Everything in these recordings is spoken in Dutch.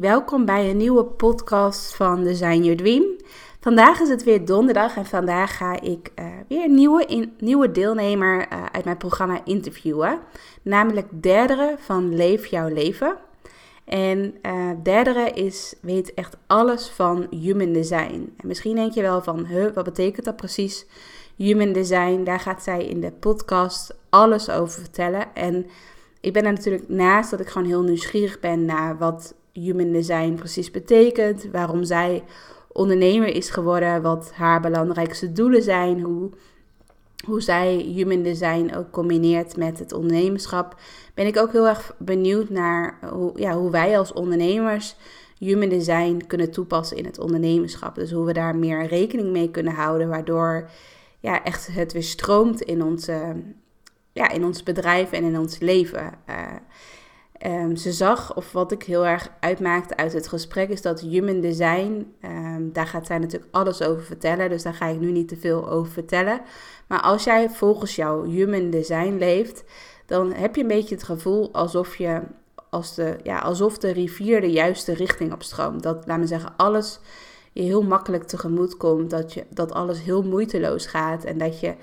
Welkom bij een nieuwe podcast van Design Your Dream. Vandaag is het weer donderdag en vandaag ga ik uh, weer een nieuwe, nieuwe deelnemer uh, uit mijn programma interviewen. Namelijk derdere van Leef Jouw Leven. En uh, derdere is, weet echt alles van human design. En misschien denk je wel van, huh, wat betekent dat precies? Human design, daar gaat zij in de podcast alles over vertellen. En ik ben er natuurlijk naast dat ik gewoon heel nieuwsgierig ben naar wat human design precies betekent. Waarom zij ondernemer is geworden, wat haar belangrijkste doelen zijn, hoe, hoe zij human design ook combineert met het ondernemerschap, ben ik ook heel erg benieuwd naar hoe, ja, hoe wij als ondernemers human design kunnen toepassen in het ondernemerschap. Dus hoe we daar meer rekening mee kunnen houden, waardoor ja, echt het weer stroomt in, onze, ja, in ons bedrijf en in ons leven. Uh, Um, ze zag, of wat ik heel erg uitmaakte uit het gesprek, is dat human design, um, daar gaat zij natuurlijk alles over vertellen, dus daar ga ik nu niet te veel over vertellen. Maar als jij volgens jouw human design leeft, dan heb je een beetje het gevoel alsof je, als de, ja, alsof de rivier de juiste richting opstroomt. Dat, laat me zeggen, alles je heel makkelijk tegemoet komt, dat, je, dat alles heel moeiteloos gaat en dat je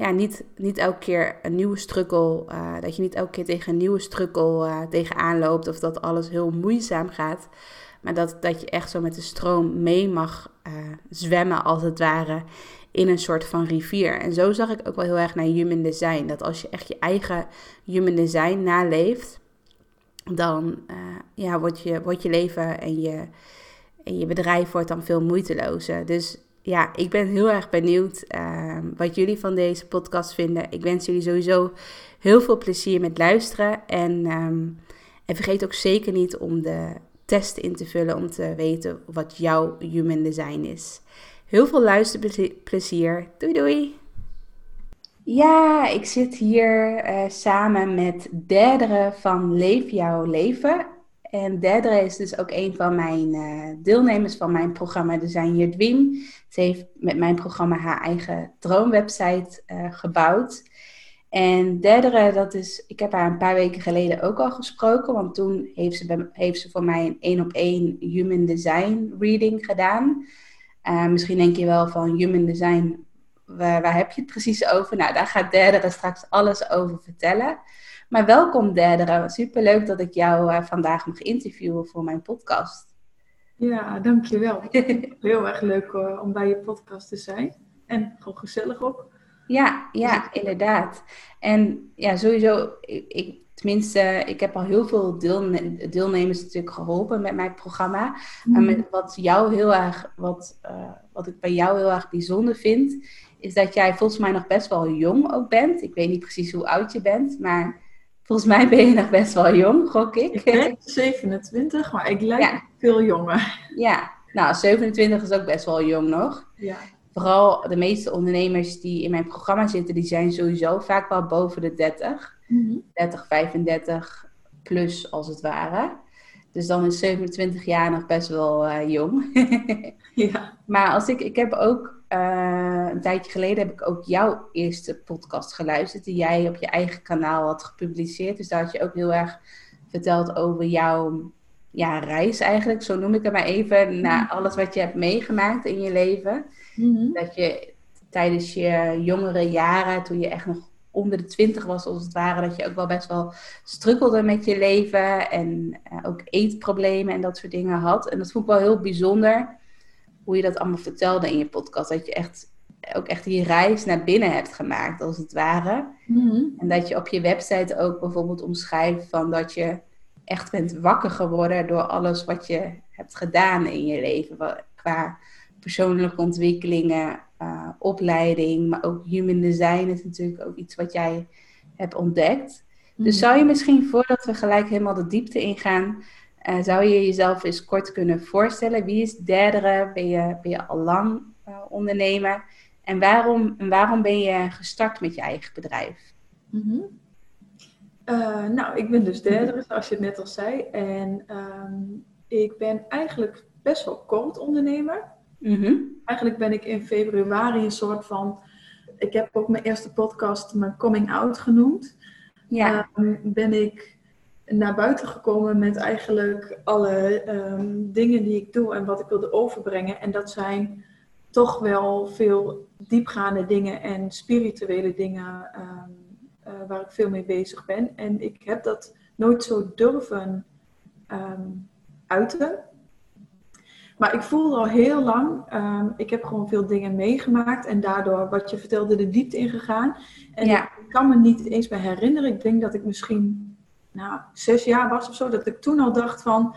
ja, niet, niet elke keer een nieuwe strukkel, uh, dat je niet elke keer tegen een nieuwe strukkel uh, tegenaan loopt of dat alles heel moeizaam gaat. Maar dat, dat je echt zo met de stroom mee mag uh, zwemmen, als het ware, in een soort van rivier. En zo zag ik ook wel heel erg naar human design. Dat als je echt je eigen human design naleeft, dan ja, wordt, je, je leven en je, en je bedrijf wordt dan veel moeitelozer. Dus ja, ik ben heel erg benieuwd uh, wat jullie van deze podcast vinden. Ik wens jullie sowieso heel veel plezier met luisteren. En, um, en vergeet ook zeker niet om de test in te vullen om te weten wat jouw human design is. Heel veel luisterplezier. Doei doei! Ja, ik zit hier uh, samen met Derdere van Leef Jouw Leven. En derde is dus ook een van mijn uh, deelnemers van mijn programma Design Your Dream. Ze heeft met mijn programma haar eigen droomwebsite uh, gebouwd. En derde, dat is, ik heb haar een paar weken geleden ook al gesproken, want toen heeft ze, heeft ze voor mij een één op één Human Design reading gedaan. Uh, misschien denk je wel van Human Design, waar, heb je het precies over? Nou, daar gaat derde straks alles over vertellen. Maar welkom Derdere. Superleuk dat ik jou uh, vandaag mag interviewen voor mijn podcast. Ja, dankjewel. Heel erg leuk uh, om bij je podcast te zijn. En gewoon gezellig ook. Ja, ja, inderdaad. En ja, sowieso, ik, ik tenminste, ik heb al heel veel deelne deelnemers natuurlijk geholpen met mijn programma. Mm. En met wat jou heel erg, wat, uh, wat ik bij jou heel erg bijzonder vind, is dat jij volgens mij nog best wel jong ook bent. Ik weet niet precies hoe oud je bent, maar Volgens mij ben je nog best wel jong, gok ik. Ik ben 27, maar ik lijk veel jonger. Ja, nou 27 is ook best wel jong nog. Ja. Vooral de meeste ondernemers die in mijn programma zitten, die zijn sowieso vaak wel boven de 30. Mm -hmm. 30, 35 plus als het ware. Dus dan is 27 jaar nog best wel uh, jong. ja. Maar als ik, ik heb ook uh, een tijdje geleden heb ik ook jouw eerste podcast geluisterd, die jij op je eigen kanaal had gepubliceerd. Dus daar had je ook heel erg verteld over jouw ja, reis eigenlijk, zo noem ik het maar even, naar mhm. alles wat je hebt meegemaakt in je leven. Mm -hmm. Dat je tijdens je jongere jaren, toen je echt nog onder de twintig was als het ware, dat je ook wel best wel strukkelde met je leven en uh, ook eetproblemen en dat soort dingen had. En dat vond ik wel heel bijzonder hoe je dat allemaal vertelde in je podcast. Dat je echt ook echt die reis naar binnen hebt gemaakt, als het ware. Mm -hmm. En dat je op je website ook bijvoorbeeld omschrijft van dat je echt bent wakker geworden door alles wat je hebt gedaan in je leven. Qua persoonlijke ontwikkelingen, uh, opleiding, maar ook human design is natuurlijk ook iets wat jij hebt ontdekt. Dus Mhm. zou je misschien, voordat we gelijk helemaal de diepte ingaan, eh, zou je jezelf eens kort kunnen voorstellen? Wie is Derdere? Ben je, ben je al lang eh, ondernemer? En waarom, waarom ben je gestart met je eigen bedrijf? Mhm. Eh, nou, ik ben dus derde, zoals je het net al zei. En ehm, ik ben eigenlijk best wel kort ondernemer. Mhm. Eigenlijk ben ik in februari een soort van... Ik heb ook mijn eerste podcast mijn coming out genoemd. Ja, Ehm, ben ik naar buiten gekomen met eigenlijk alle ehm, dingen die ik doe en wat ik wilde overbrengen. En dat zijn toch wel veel diepgaande dingen en spirituele dingen ehm, eh, waar ik veel mee bezig ben. En ik heb dat nooit zo durven ehm, uiten. Maar ik voelde al heel lang, ik heb gewoon veel dingen meegemaakt en daardoor, wat je vertelde, de diepte ingegaan. En Ja. ik kan me niet eens meer herinneren. Ik denk dat ik misschien nou, zes jaar was of zo, dat ik toen al dacht van,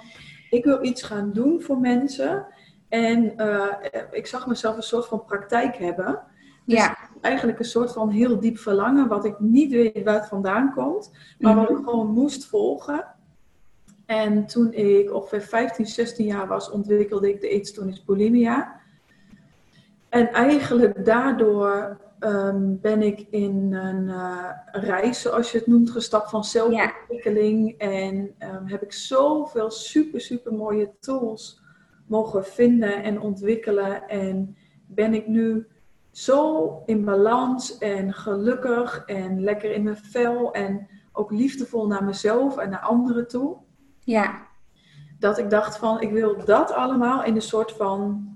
ik wil iets gaan doen voor mensen. En eh, ik zag mezelf een soort van praktijk hebben. Dus ja, eigenlijk een soort van heel diep verlangen, wat ik niet weet waar het vandaan komt, maar wat Mhm. ik gewoon moest volgen. En toen ik ongeveer 15, 16 jaar was, ontwikkelde ik de eetstoornis bulimia. En eigenlijk daardoor ehm, ben ik in een eh, reis, zoals je het noemt, gestapt van zelfontwikkeling. En ehm, heb ik zoveel super, super mooie tools mogen vinden en ontwikkelen. En ben ik nu zo in balans en gelukkig en lekker in mijn vel en ook liefdevol naar mezelf en naar anderen toe. ja, Dat ik dacht van, ik wil dat allemaal in een soort van,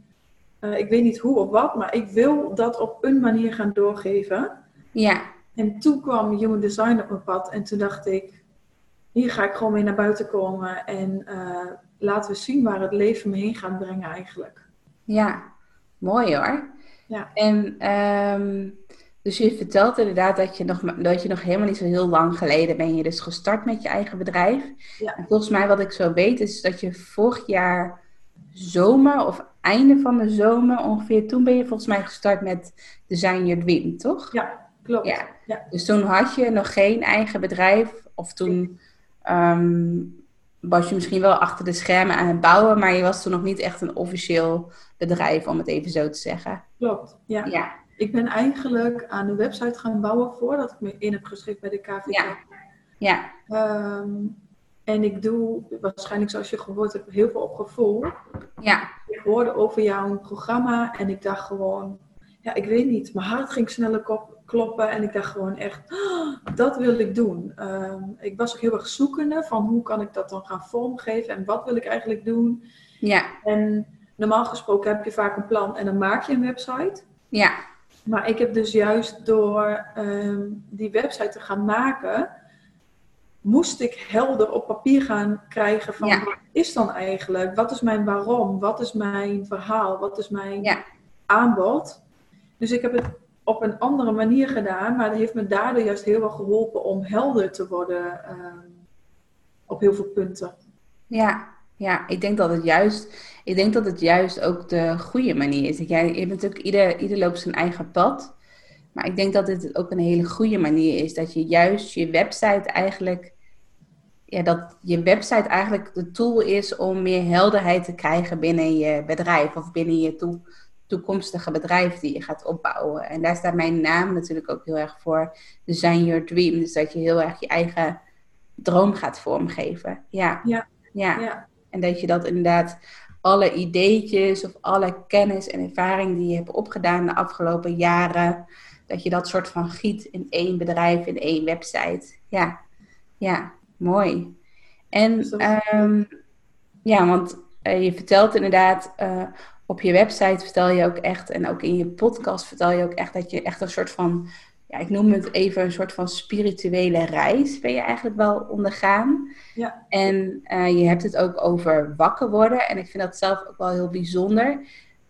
eh, ik weet niet hoe of wat, maar ik wil dat op een manier gaan doorgeven. ja, En toen kwam Human Design op mijn pad en toen dacht ik, hier ga ik gewoon mee naar buiten komen en eh, laten we zien waar het leven me heen gaat brengen eigenlijk. ja. Mooi hoor. Ja. En ehm, dus je vertelt inderdaad dat je, nog, dat je nog helemaal niet zo heel lang geleden ben je dus gestart met je eigen bedrijf. Ja. En volgens mij wat ik zo weet is dat je vorig jaar zomer of einde van de zomer ongeveer, toen ben je volgens mij gestart met Design Your Dream, toch? Ja, klopt. Ja. Ja. Dus toen had je nog geen eigen bedrijf of toen ehm, was je misschien wel achter de schermen aan het bouwen, maar je was toen nog niet echt een officieel bedrijf, om het even zo te zeggen. Klopt, ja. Ja, Ik ben eigenlijk aan de website gaan bouwen voordat ik me in heb geschreven bij de KVK. Ja. ja, Ehm, en ik doe, waarschijnlijk zoals je gehoord hebt, heel veel op gevoel. ja, Ik hoorde over jouw programma en ik dacht gewoon, ja, ik weet niet, mijn hart ging sneller kop- kloppen en ik dacht gewoon echt, "Ah, dat wil ik doen. Ehm, ik was ook heel erg zoekende van hoe kan ik dat dan gaan vormgeven en wat wil ik eigenlijk doen. ja, En normaal gesproken heb je vaak een plan en dan maak je een website. ja, Maar ik heb dus juist door ehm, die website te gaan maken, moest ik helder op papier gaan krijgen van Ja. wat is dan eigenlijk? Wat is mijn waarom? Wat is mijn verhaal? Wat is mijn Ja. aanbod? Dus ik heb het op een andere manier gedaan, maar dat heeft me daardoor juist heel wel geholpen om helder te worden ehm, op heel veel punten. ja, ja. Ik denk dat het juist, ik denk dat het juist ook de goede manier is. Jij, je bent natuurlijk, ieder, ieder loopt zijn eigen pad. Maar ik denk dat dit ook een hele goede manier is. Dat je juist je website eigenlijk, ja, dat je website eigenlijk de tool is om meer helderheid te krijgen binnen je bedrijf of binnen je toe, toekomstige bedrijf die je gaat opbouwen. En daar staat mijn naam natuurlijk ook heel erg voor. Design Your Dream. Dus dat je heel erg je eigen droom gaat vormgeven. Ja. Ja. ja. Ja, En dat je dat inderdaad alle ideetjes of alle kennis en ervaring die je hebt opgedaan de afgelopen jaren, dat je dat soort van giet in één bedrijf, in één website. Ja, ja, mooi. En ehm, ja, want eh, je vertelt inderdaad eh, op je website vertel je ook echt en ook in je podcast vertel je ook echt dat je echt een soort van, ja, ik noem het even een soort van spirituele reis ben je eigenlijk wel ondergaan. Ja. En eh, je hebt het ook over wakker worden. En ik vind dat zelf ook wel heel bijzonder.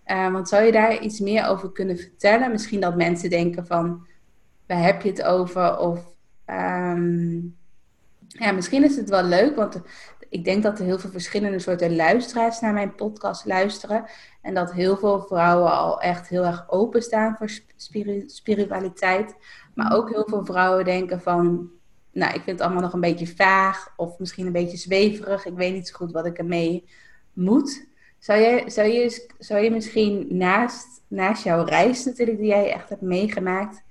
Want zou je daar iets meer over kunnen vertellen? Misschien dat mensen denken van, waar heb je het over? Of ehm, ja, misschien is het wel leuk, want ik denk dat er heel veel verschillende soorten luisteraars naar mijn podcast luisteren. En dat heel veel vrouwen al echt heel erg openstaan voor spiritualiteit. Maar ook heel veel vrouwen denken van, nou, ik vind het allemaal nog een beetje vaag of misschien een beetje zweverig. Ik weet niet zo goed wat ik ermee moet. Zou je, zou je, zou je misschien naast, naast jouw reis die jij echt hebt meegemaakt,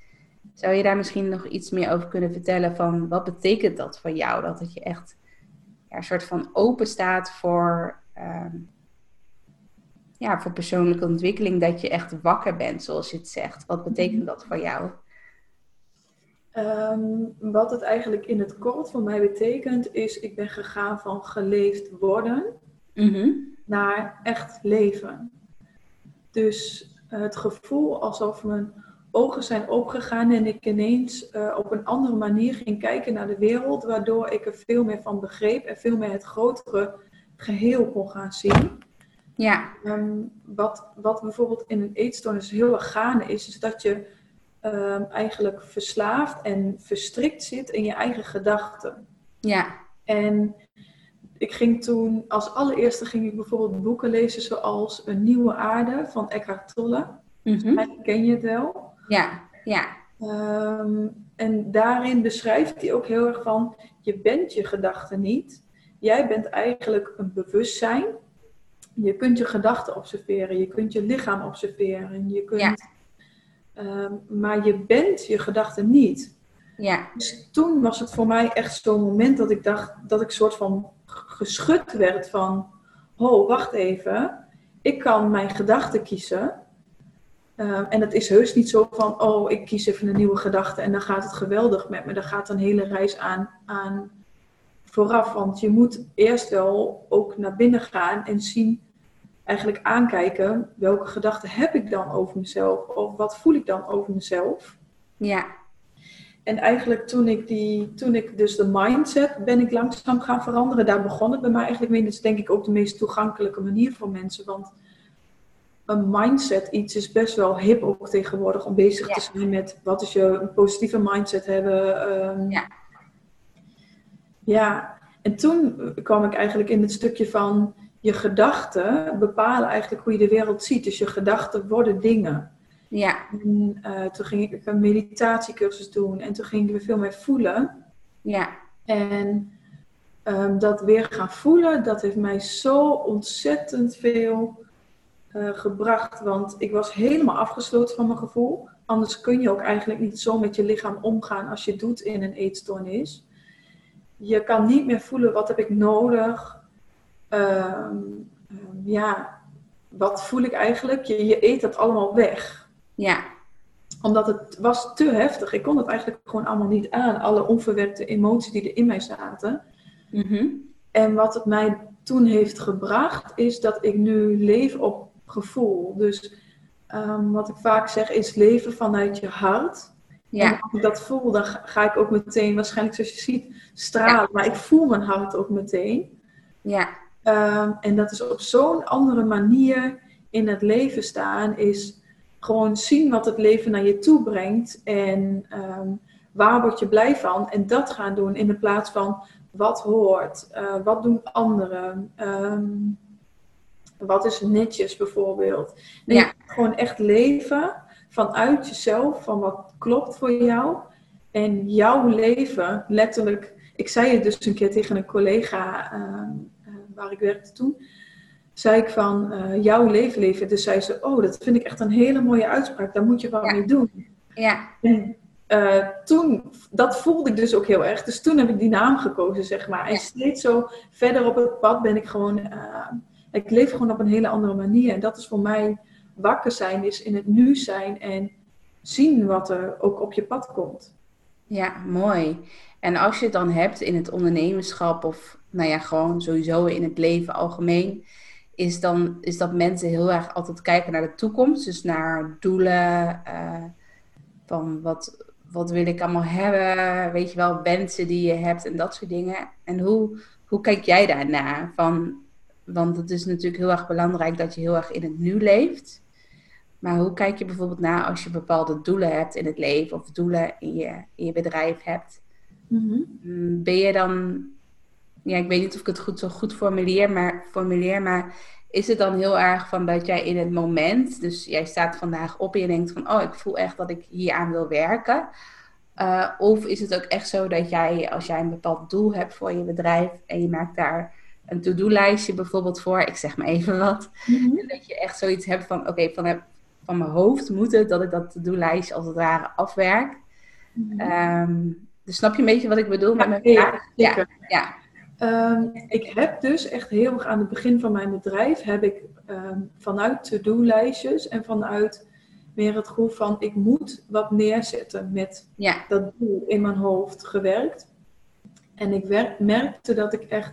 zou je daar misschien nog iets meer over kunnen vertellen van wat betekent dat voor jou? Dat het je echt ja, een soort van open staat voor, ehm, ja, voor persoonlijke ontwikkeling, dat je echt wakker bent, zoals je het zegt. Wat betekent dat voor jou? Ehm, wat het eigenlijk in het kort voor mij betekent, is ik ben gegaan van geleefd worden mhm. naar echt leven. Dus het gevoel alsof mijn ogen zijn opgegaan en ik ineens uh, op een andere manier ging kijken naar de wereld, waardoor ik er veel meer van begreep en veel meer het grotere geheel kon gaan zien. Ja. Ehm, wat, wat bijvoorbeeld in een eetstoornis heel erg gaande is, is dat je um, eigenlijk verslaafd en verstrikt zit in je eigen gedachten. Ja. En ik ging toen, als allereerste ging ik bijvoorbeeld boeken lezen zoals Een Nieuwe Aarde van Eckhart Tolle. Mm ken je het wel. Ja, ja. Um, en daarin beschrijft hij ook heel erg van, je bent je gedachten niet. Jij bent eigenlijk een bewustzijn. Je kunt je gedachten observeren, je kunt je lichaam observeren, je kunt ja. Ehm, maar je bent je gedachten niet. Ja. Dus toen was het voor mij echt zo'n moment dat ik dacht dat ik soort van geschud werd van, oh, wacht even, ik kan mijn gedachten kiezen. Ehm, en het is heus niet zo van, oh, ik kies even een nieuwe gedachte en dan gaat het geweldig met me. Daar gaat een hele reis aan, aan vooraf. Want je moet eerst wel ook naar binnen gaan en zien eigenlijk aankijken welke gedachten heb ik dan over mezelf of wat voel ik dan over mezelf. Ja. En eigenlijk toen ik, die, toen ik dus de mindset ben ik langzaam gaan veranderen, daar begon het bij mij eigenlijk mee. Dat is denk ik ook de meest toegankelijke manier voor mensen, want een mindset iets is best wel hip ook tegenwoordig om bezig te zijn met wat is je een positieve mindset hebben. Um, ja. Ja, en toen kwam ik eigenlijk in het stukje van je gedachten bepalen eigenlijk hoe je de wereld ziet. Dus je gedachten worden dingen. Ja. En, uh, toen ging ik een meditatiecursus doen en toen ging ik weer veel meer voelen. Ja. En um, dat weer gaan voelen, dat heeft mij zo ontzettend veel uh, gebracht. Want ik was helemaal afgesloten van mijn gevoel. Anders kun je ook eigenlijk niet zo met je lichaam omgaan als je doet in een eetstoornis. Je kan niet meer voelen wat heb ik nodig um, ja, wat voel ik eigenlijk? Je, je eet dat allemaal weg. Ja. Omdat het was te heftig. Ik kon het eigenlijk gewoon allemaal niet aan. Alle onverwerkte emoties die er in mij zaten. Mm En wat het mij toen heeft gebracht, is dat ik nu leef op gevoel. Dus um, wat ik vaak zeg, is leven vanuit je hart. Ja. En als ik dat voel, dan ga ik ook meteen, waarschijnlijk zoals je ziet, stralen. Maar ik voel mijn hart ook meteen. Ja. Ehm, en dat is op zo'n andere manier in het leven staan, is gewoon zien wat het leven naar je toe brengt en ehm, waar word je blij van en dat gaan doen in de plaats van wat hoort, uh, wat doen anderen, ehm, wat is netjes bijvoorbeeld. Nee, ja. Gewoon echt leven vanuit jezelf, van wat klopt voor jou en jouw leven, letterlijk. Ik zei het dus een keer tegen een collega waar ik werkte toen, zei ik van uh, jouw leven leven. Dus zei ze, oh, dat vind ik echt een hele mooie uitspraak. Daar moet je wat mee doen. Ja. En uh, toen, dat voelde ik dus ook heel erg. Dus toen heb ik die naam gekozen, zeg maar. En steeds zo verder op het pad ben ik gewoon, uh, ik leef gewoon op een hele andere manier. En dat is voor mij wakker zijn, is in het nu zijn en zien wat er ook op je pad komt. Ja, mooi. En als je het dan hebt in het ondernemerschap of nou ja, gewoon sowieso in het leven algemeen, is, dan, is dat mensen heel erg altijd kijken naar de toekomst. Dus naar doelen, uh, van wat, wat wil ik allemaal hebben, weet je wel, wensen die je hebt en dat soort dingen. En hoe, hoe kijk jij daarnaar? Van, want het is natuurlijk heel erg belangrijk dat je heel erg in het nu leeft. Maar hoe kijk je bijvoorbeeld naar als je bepaalde doelen hebt in het leven of doelen in je, in je bedrijf hebt? Mhm. Mm, ben je dan ja, ik weet niet of ik het goed, zo goed formuleer, maar, formuleer, maar is het dan heel erg van dat jij in het moment, dus jij staat vandaag op en je denkt van, oh, ik voel echt dat ik hier aan wil werken. Uh, of is het ook echt zo dat jij, als jij een bepaald doel hebt voor je bedrijf en je maakt daar een to-do-lijstje bijvoorbeeld voor, ik zeg maar even wat, Mhm. en dat je echt zoiets hebt van, oké, van, van mijn hoofd moet het dat ik dat to-do-lijstje als het ware afwerk. Ehm, dus snap je een beetje wat ik bedoel met mijn Ja, vraag? Ja, ja, Ehm, ik heb dus echt heel erg aan het begin van mijn bedrijf heb ik ehm, vanuit to-do-lijstjes en vanuit meer het gevoel van ik moet wat neerzetten met ja, dat doel in mijn hoofd gewerkt. En ik merkte dat ik echt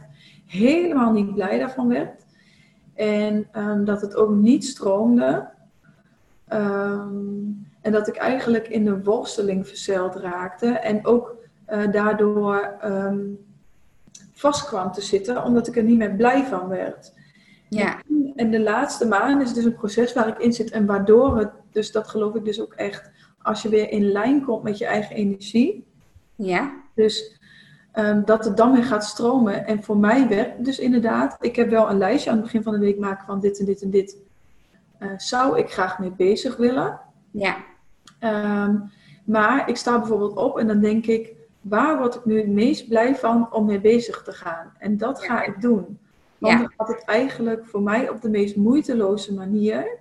helemaal niet blij daarvan werd. En ehm, dat het ook niet stroomde. Ehm, en dat ik eigenlijk in de worsteling verzeild raakte. En ook eh, daardoor ehm, vast kwam te zitten, omdat ik er niet meer blij van werd. ja, En de laatste maand is dus een proces waar ik in zit en waardoor het, dus dat geloof ik dus ook echt, als je weer in lijn komt met je eigen energie, ja, dus ehm, dat het dan weer gaat stromen. En voor mij werkt dus inderdaad, ik heb wel een lijstje aan het begin van de week maken van dit en dit en dit. eh, zou ik graag mee bezig willen. ja, Ehm, maar ik sta bijvoorbeeld op en dan denk ik, waar word ik nu het meest blij van om mee bezig te gaan? En dat Ja. ga ik doen. Want Ja. dan gaat het eigenlijk voor mij op de meest moeiteloze manier.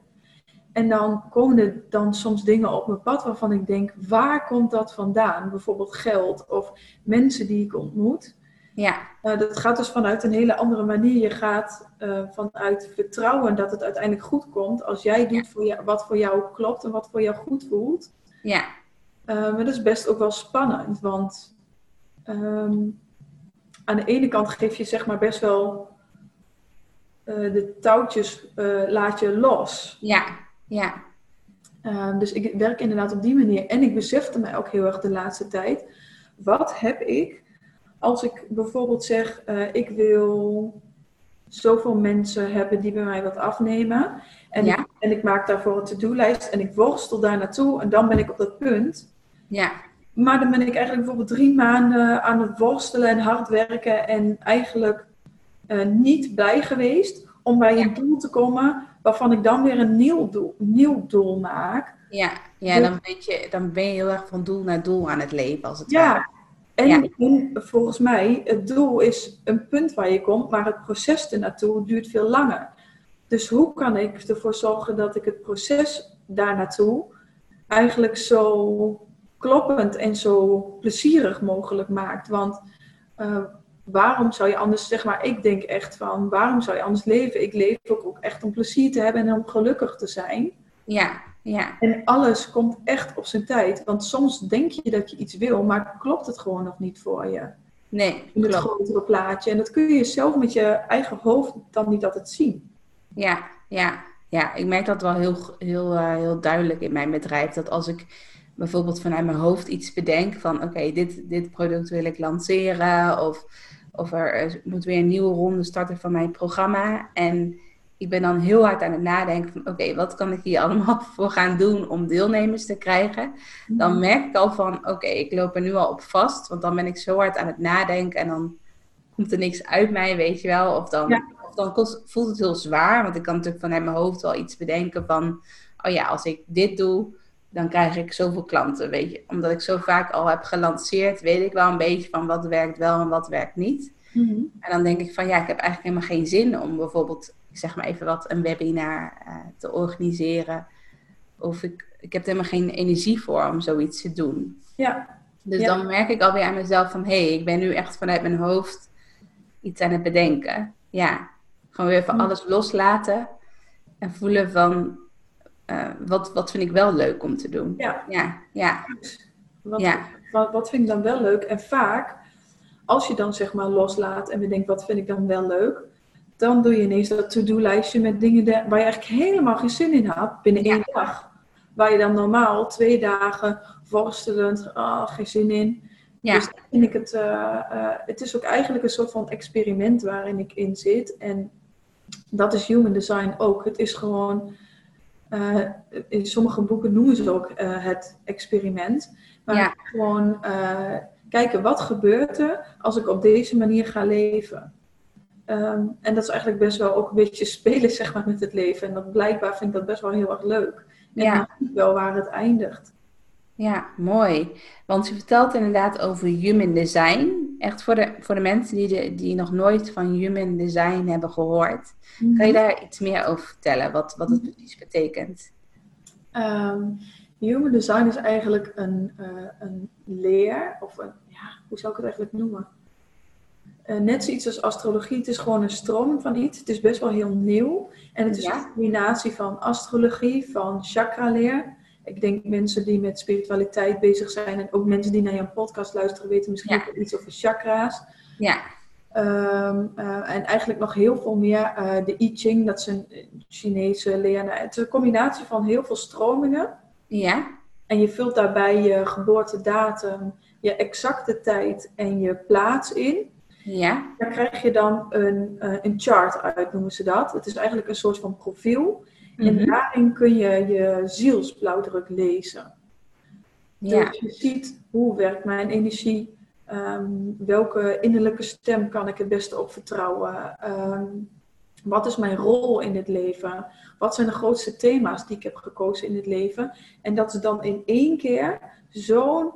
En dan komen er dan soms dingen op mijn pad waarvan ik denk, waar komt dat vandaan? Bijvoorbeeld geld of mensen die ik ontmoet. ja, Nou, dat gaat dus vanuit een hele andere manier. Je gaat eh, vanuit vertrouwen dat het uiteindelijk goed komt als jij doet voor jou, wat voor jou klopt en wat voor jou goed voelt. ja, Uh, maar dat is best ook wel spannend, want ehm, aan de ene kant geef je zeg maar best wel eh, de touwtjes eh, laat je los. ja, ja, Uh, dus ik werk inderdaad op die manier. En ik besefte mij ook heel erg de laatste tijd. Wat heb ik als ik bijvoorbeeld zeg, uh, ik wil zoveel mensen hebben die bij mij wat afnemen. En, Ja. ik, en ik maak daarvoor een to-do-lijst en ik worstel daar naartoe. En dan ben ik op dat punt. ja, Maar dan ben ik eigenlijk bijvoorbeeld drie maanden aan het worstelen en hard werken. En eigenlijk uh, niet blij geweest om bij een doel te komen waarvan ik dan weer een nieuw doel, nieuw doel maak. ja, ja dan, weet je, dan ben je heel erg van doel naar doel aan het leven, als het Ja, ware. en, Ja. en volgens mij, het doel is een punt waar je komt, maar het proces ernaartoe duurt veel langer. Dus hoe kan ik ervoor zorgen dat ik het proces daar naartoe eigenlijk zo kloppend en zo plezierig mogelijk maakt? Want uh, waarom zou je anders, zeg maar, ik denk echt van, waarom zou je anders leven? Ik leef ook, ook echt om plezier te hebben en om gelukkig te zijn. Ja, ja, En alles komt echt op zijn tijd. Want soms denk je dat je iets wil, maar klopt het gewoon nog niet voor je. nee, In het grotere plaatje. En dat kun je zelf met je eigen hoofd dan niet altijd zien. Ja, ja, ja, ik merk dat wel heel, heel, uh, heel duidelijk in mijn bedrijf. Dat als ik bijvoorbeeld vanuit mijn hoofd iets bedenk van oké, okay, dit, dit product wil ik lanceren of, of er moet weer een nieuwe ronde starten van mijn programma. En ik ben dan heel hard aan het nadenken van oké, okay, wat kan ik hier allemaal voor gaan doen om deelnemers te krijgen? Dan merk ik al van oké, okay, ik loop er nu al op vast, want dan ben ik zo hard aan het nadenken en dan komt er niks uit mij, weet je wel. Of dan, Ja. of dan kost, voelt het heel zwaar, want ik kan natuurlijk vanuit mijn hoofd wel iets bedenken van oh ja, als ik dit doe, dan krijg ik zoveel klanten, weet je. Omdat ik zo vaak al heb gelanceerd, weet ik wel een beetje van wat werkt wel en wat werkt niet. Mhm. En dan denk ik van ja, ik heb eigenlijk helemaal geen zin om bijvoorbeeld, ik zeg maar even wat, een webinar uh, te organiseren. Of ik, ik heb er helemaal geen energie voor om zoiets te doen. Ja, Dus Ja. dan merk ik alweer aan mezelf van hé, hey, ik ben nu echt vanuit mijn hoofd iets aan het bedenken. Ja, gewoon weer even Mm. alles loslaten en voelen van uh, wat, wat vind ik wel leuk om te doen. ja. Ja, ja, Wat, ja, wat, wat vind ik dan wel leuk? En vaak, als je dan zeg maar loslaat en bedenkt wat vind ik dan wel leuk, dan doe je ineens dat to-do-lijstje met dingen de- waar je eigenlijk helemaal geen zin in had binnen Ja. één dag. Waar je dan normaal twee dagen worstelend, ah, geen zin in. ja, Dus vind ik het, eh, eh, het is ook eigenlijk een soort van experiment waarin ik in zit. En dat is human design ook. Het is gewoon, eh, in sommige boeken noemen ze ook eh, het experiment. Maar Ja. gewoon, eh, kijken wat gebeurt er als ik op deze manier ga leven. Ehm, en dat is eigenlijk best wel ook een beetje spelen zeg maar, met het leven. En dat blijkbaar vind ik dat best wel heel erg leuk. En ja. wel waar het eindigt. Ja, mooi. Want je vertelt inderdaad over human design. Echt voor de, voor de mensen die, de, die nog nooit van human design hebben gehoord. Mm Kan je daar iets meer over vertellen, wat, wat het precies betekent? Ehm, human design is eigenlijk een, uh, een leer, of een, ja, hoe zou ik het eigenlijk noemen? Uh, net zoiets als astrologie, het is gewoon een stroom van iets. Het is best wel heel nieuw. En het is een combinatie van astrologie, van chakra-leer. Ik denk mensen die met spiritualiteit bezig zijn en ook mensen die naar jouw podcast luisteren weten misschien ook iets over chakra's. Ja. Um, uh, en eigenlijk nog heel veel meer. Uh, de I Ching, dat is een Chinese leer. Het is een combinatie van heel veel stromingen. Ja. En je vult daarbij je geboortedatum, je exacte tijd en je plaats in. Ja. Daar krijg je dan een, uh, een chart uit, noemen ze dat. Het is eigenlijk een soort van profiel. En mhm. daarin kun je je zielsblauwdruk lezen. Ja. Dus je ziet hoe werkt mijn energie, um, welke innerlijke stem kan ik het beste op vertrouwen, um, wat is mijn rol in het leven, wat zijn de grootste thema's die ik heb gekozen in het leven. En dat is dan in één keer zo'n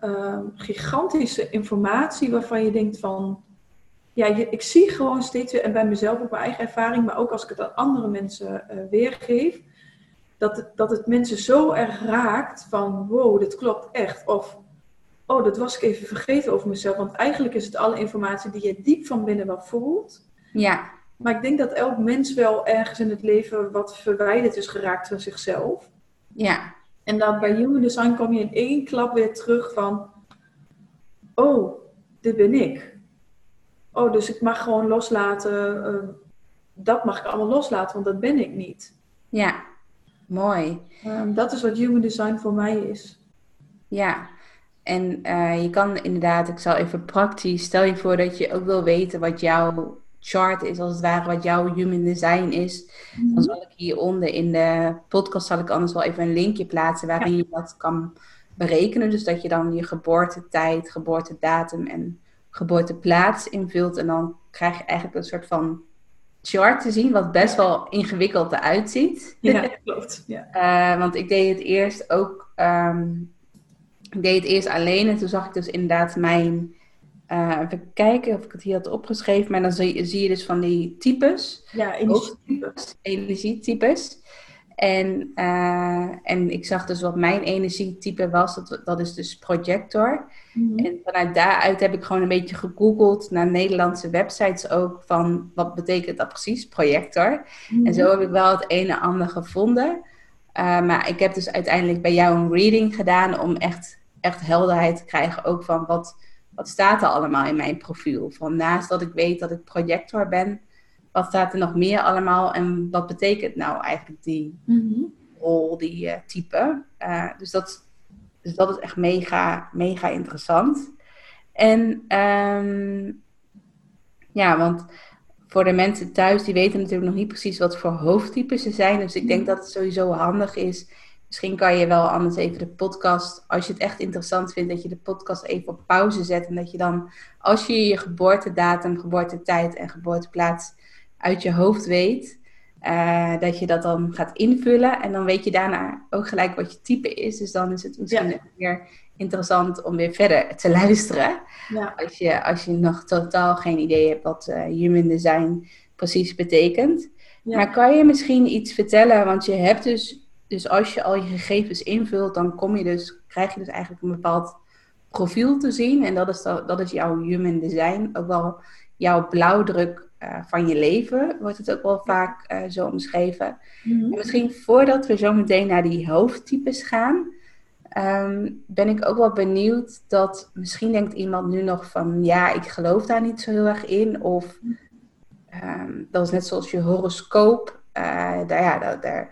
um, gigantische informatie waarvan je denkt van, ja, ik zie gewoon steeds weer, en bij mezelf op mijn eigen ervaring, maar ook als ik het aan andere mensen uh, weergeef, dat het, dat het mensen zo erg raakt van, wow, dit klopt echt. Of, oh, dat was ik even vergeten over mezelf. Want eigenlijk is het alle informatie die je diep van binnen wel voelt. Ja. Maar ik denk dat elk mens wel ergens in het leven wat verwijderd is geraakt van zichzelf. Ja. En dan bij Human Design kom je in één klap weer terug van, oh, dit ben ik oh, dus ik mag gewoon loslaten. Uh, dat mag ik allemaal loslaten, want dat ben ik niet. Ja, mooi. Um, dat is wat human design voor mij is. Ja, en uh, je kan inderdaad, ik zal even praktisch, stel je voor dat je ook wil weten wat jouw chart is, als het ware, wat jouw human design is. Mm Dan zal ik hieronder in de podcast, zal ik anders wel even een linkje plaatsen waarin je dat kan berekenen. Dus dat je dan je geboortetijd, geboortedatum en geboorteplaats invult. En dan krijg je eigenlijk een soort van chart te zien, wat best wel ingewikkeld eruit ziet. Ja, klopt. Ja. Uh, want ik deed het eerst ook, um, ik deed het eerst alleen en toen zag ik dus inderdaad mijn, uh, even kijken of ik het hier had opgeschreven, maar dan zie, zie je dus van die types. Ja, energietypes. Energietypes. En, uh, en ik zag dus wat mijn energietype was. Dat, dat is dus projector. Mhm. En vanuit daaruit heb ik gewoon een beetje gegoogeld naar Nederlandse websites ook. Van wat betekent dat precies, projector. En zo mhm. heb ik wel het een en ander gevonden. Uh, maar ik heb dus uiteindelijk bij jou een reading gedaan om echt, echt helderheid te krijgen. Ook van wat, wat staat er allemaal in mijn profiel. Van naast dat ik weet dat ik projector ben wat staat er nog meer allemaal en wat betekent nou eigenlijk die mhm. rol, die uh, type. Uh, dus, dat, dus dat is echt mega, mega interessant. En um, ja, want voor de mensen thuis, die weten natuurlijk nog niet precies wat voor hoofdtypes ze zijn. Dus ik denk mhm. dat het sowieso handig is. Misschien kan je wel anders even de podcast, als je het echt interessant vindt, dat je de podcast even op pauze zet. En dat je dan, als je je geboortedatum, geboortetijd en geboorteplaats uit je hoofd weet, uh, dat je dat dan gaat invullen. En dan weet je daarna ook gelijk wat je type is. Dus dan is het misschien ja. weer interessant om weer verder te luisteren. Ja. Als, je, als je nog totaal geen idee hebt wat uh, human design precies betekent. Ja. Maar kan je misschien iets vertellen? Want je hebt dus, dus als je al je gegevens invult, dan kom je dus, krijg je dus eigenlijk een bepaald profiel te zien. En dat is, dat is jouw human design. Ook wel jouw blauwdruk uh, van je leven, wordt het ook wel vaak uh, zo omschreven. Mm -hmm. misschien voordat we zo meteen naar die hoofdtypes gaan, um, ben ik ook wel benieuwd dat misschien denkt iemand nu nog van ja, ik geloof daar niet zo heel erg in. Of um, dat is net zoals je horoscoop. Uh, daar, ja, daar, daar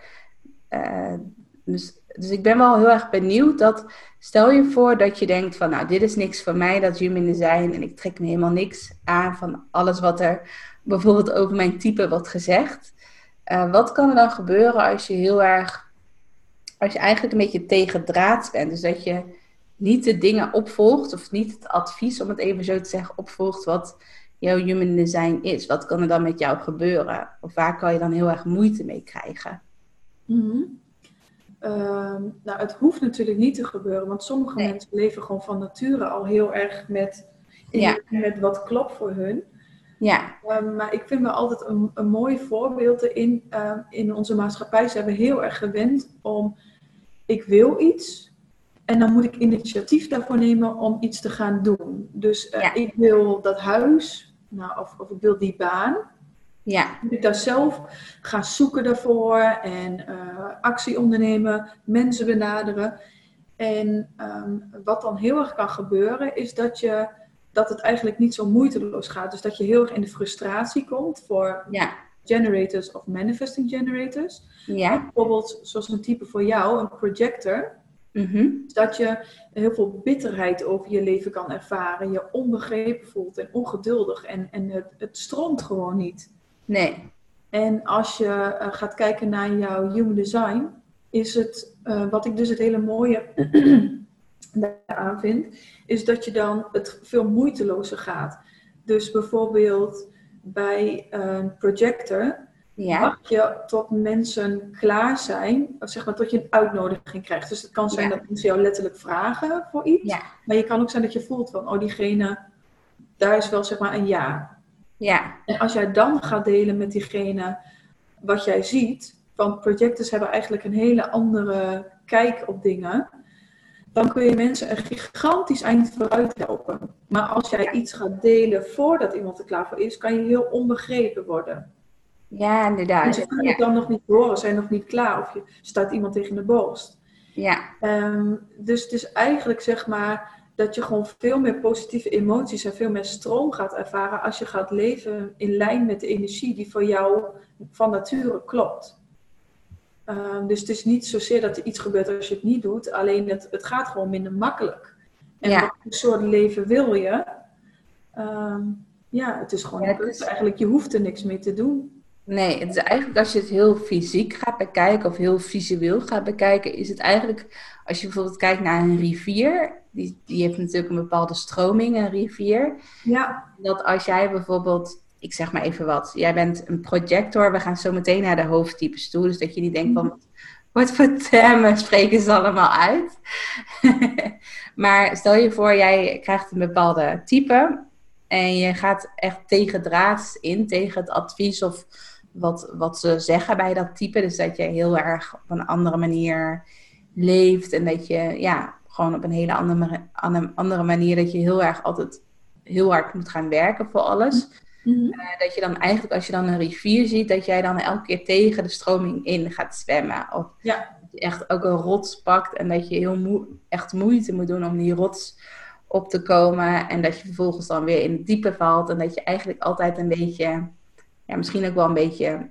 dus, dus ik ben wel heel erg benieuwd dat, stel je voor dat je denkt van, nou, dit is niks voor mij, dat human design, en ik trek me helemaal niks aan van alles wat er bijvoorbeeld over mijn type wordt gezegd. Uh, wat kan er dan gebeuren als je heel erg, als je eigenlijk een beetje tegen draad bent? Dus dat je niet de dingen opvolgt, of niet het advies, om het even zo te zeggen, opvolgt wat jouw human design is. Wat kan er dan met jou gebeuren? Of waar kan je dan heel erg moeite mee krijgen? Mhm. Ehm, nou, het hoeft natuurlijk niet te gebeuren, want sommige mensen leven gewoon van nature al heel erg met, met wat klopt voor hun. Ja. Ehm, maar ik vind me altijd een, een mooi voorbeeld in, uh, in onze maatschappij. Ze hebben heel erg gewend om, ik wil iets en dan moet ik initiatief daarvoor nemen om iets te gaan doen. Dus uh, ik wil dat huis, nou, of, of ik wil die baan. Ja. Moet ik daar zelf gaan zoeken daarvoor en uh, actie ondernemen, mensen benaderen. En um, wat dan heel erg kan gebeuren, is dat, je, dat het eigenlijk niet zo moeiteloos gaat. Dus dat je heel erg in de frustratie komt voor ja. generators of manifesting generators. Ja. Bijvoorbeeld, zoals een type voor jou, een projector. Mm Dat je heel veel bitterheid over je leven kan ervaren, je onbegrepen voelt en ongeduldig en, en het, het stroomt gewoon niet. Nee. En als je uh, gaat kijken naar jouw human design, is het, uh, wat ik dus het hele mooie daaraan vind, is dat je dan het veel moeitelozer gaat. Dus bijvoorbeeld bij een projector ja. wacht je tot mensen klaar zijn, of zeg maar tot je een uitnodiging krijgt. Dus het kan zijn Ja. dat mensen jou letterlijk vragen voor iets, Ja. maar je kan ook zijn dat je voelt van, oh diegene, daar is wel zeg maar een ja. Ja. En als jij dan gaat delen met diegene wat jij ziet, want projectors hebben eigenlijk een hele andere kijk op dingen, dan kun je mensen een gigantisch eind vooruit helpen. Maar als jij iets gaat delen voordat iemand er klaar voor is, kan je heel onbegrepen worden. Ja, inderdaad. Mensen kunnen het Ja. dan nog niet horen, zijn nog niet klaar of je staat iemand tegen de borst. Ja. Ehm, dus het is eigenlijk zeg maar dat je gewoon veel meer positieve emoties en veel meer stroom gaat ervaren als je gaat leven in lijn met de energie die voor jou van nature klopt. Ehm, dus het is niet zozeer dat er iets gebeurt als je het niet doet, alleen het, het gaat gewoon minder makkelijk. En Ja. wat voor soort leven wil je? Ehm, ja, het is gewoon Ja, het is- Eigenlijk, je hoeft er niks mee te doen. Nee, het is eigenlijk als je het heel fysiek gaat bekijken of heel visueel gaat bekijken, is het eigenlijk, als je bijvoorbeeld kijkt naar een rivier, die, die heeft natuurlijk een bepaalde stroming, een rivier. Ja, Dat als jij bijvoorbeeld, ik zeg maar even wat, jij bent een projector, we gaan zo meteen naar de hoofdtypes toe, dus dat je niet denkt van, wat voor termen spreken ze allemaal uit? maar stel je voor, jij krijgt een bepaalde type en je gaat echt tegen draads in, tegen het advies of wat, wat ze zeggen bij dat type. Dus dat je heel erg op een andere manier leeft en dat je ja, gewoon op een hele andere, andere- andere manier, dat je heel erg altijd heel hard moet gaan werken voor alles. Mhm. Eh, dat je dan eigenlijk, als je dan een rivier ziet, dat jij dan elke keer tegen de stroming in gaat zwemmen. Of Ja. dat je echt ook een rots pakt en dat je heel moe- echt moeite moet doen om die rots op te komen. En dat je vervolgens dan weer in het diepe valt. En dat je eigenlijk altijd een beetje, ja, misschien ook wel een beetje,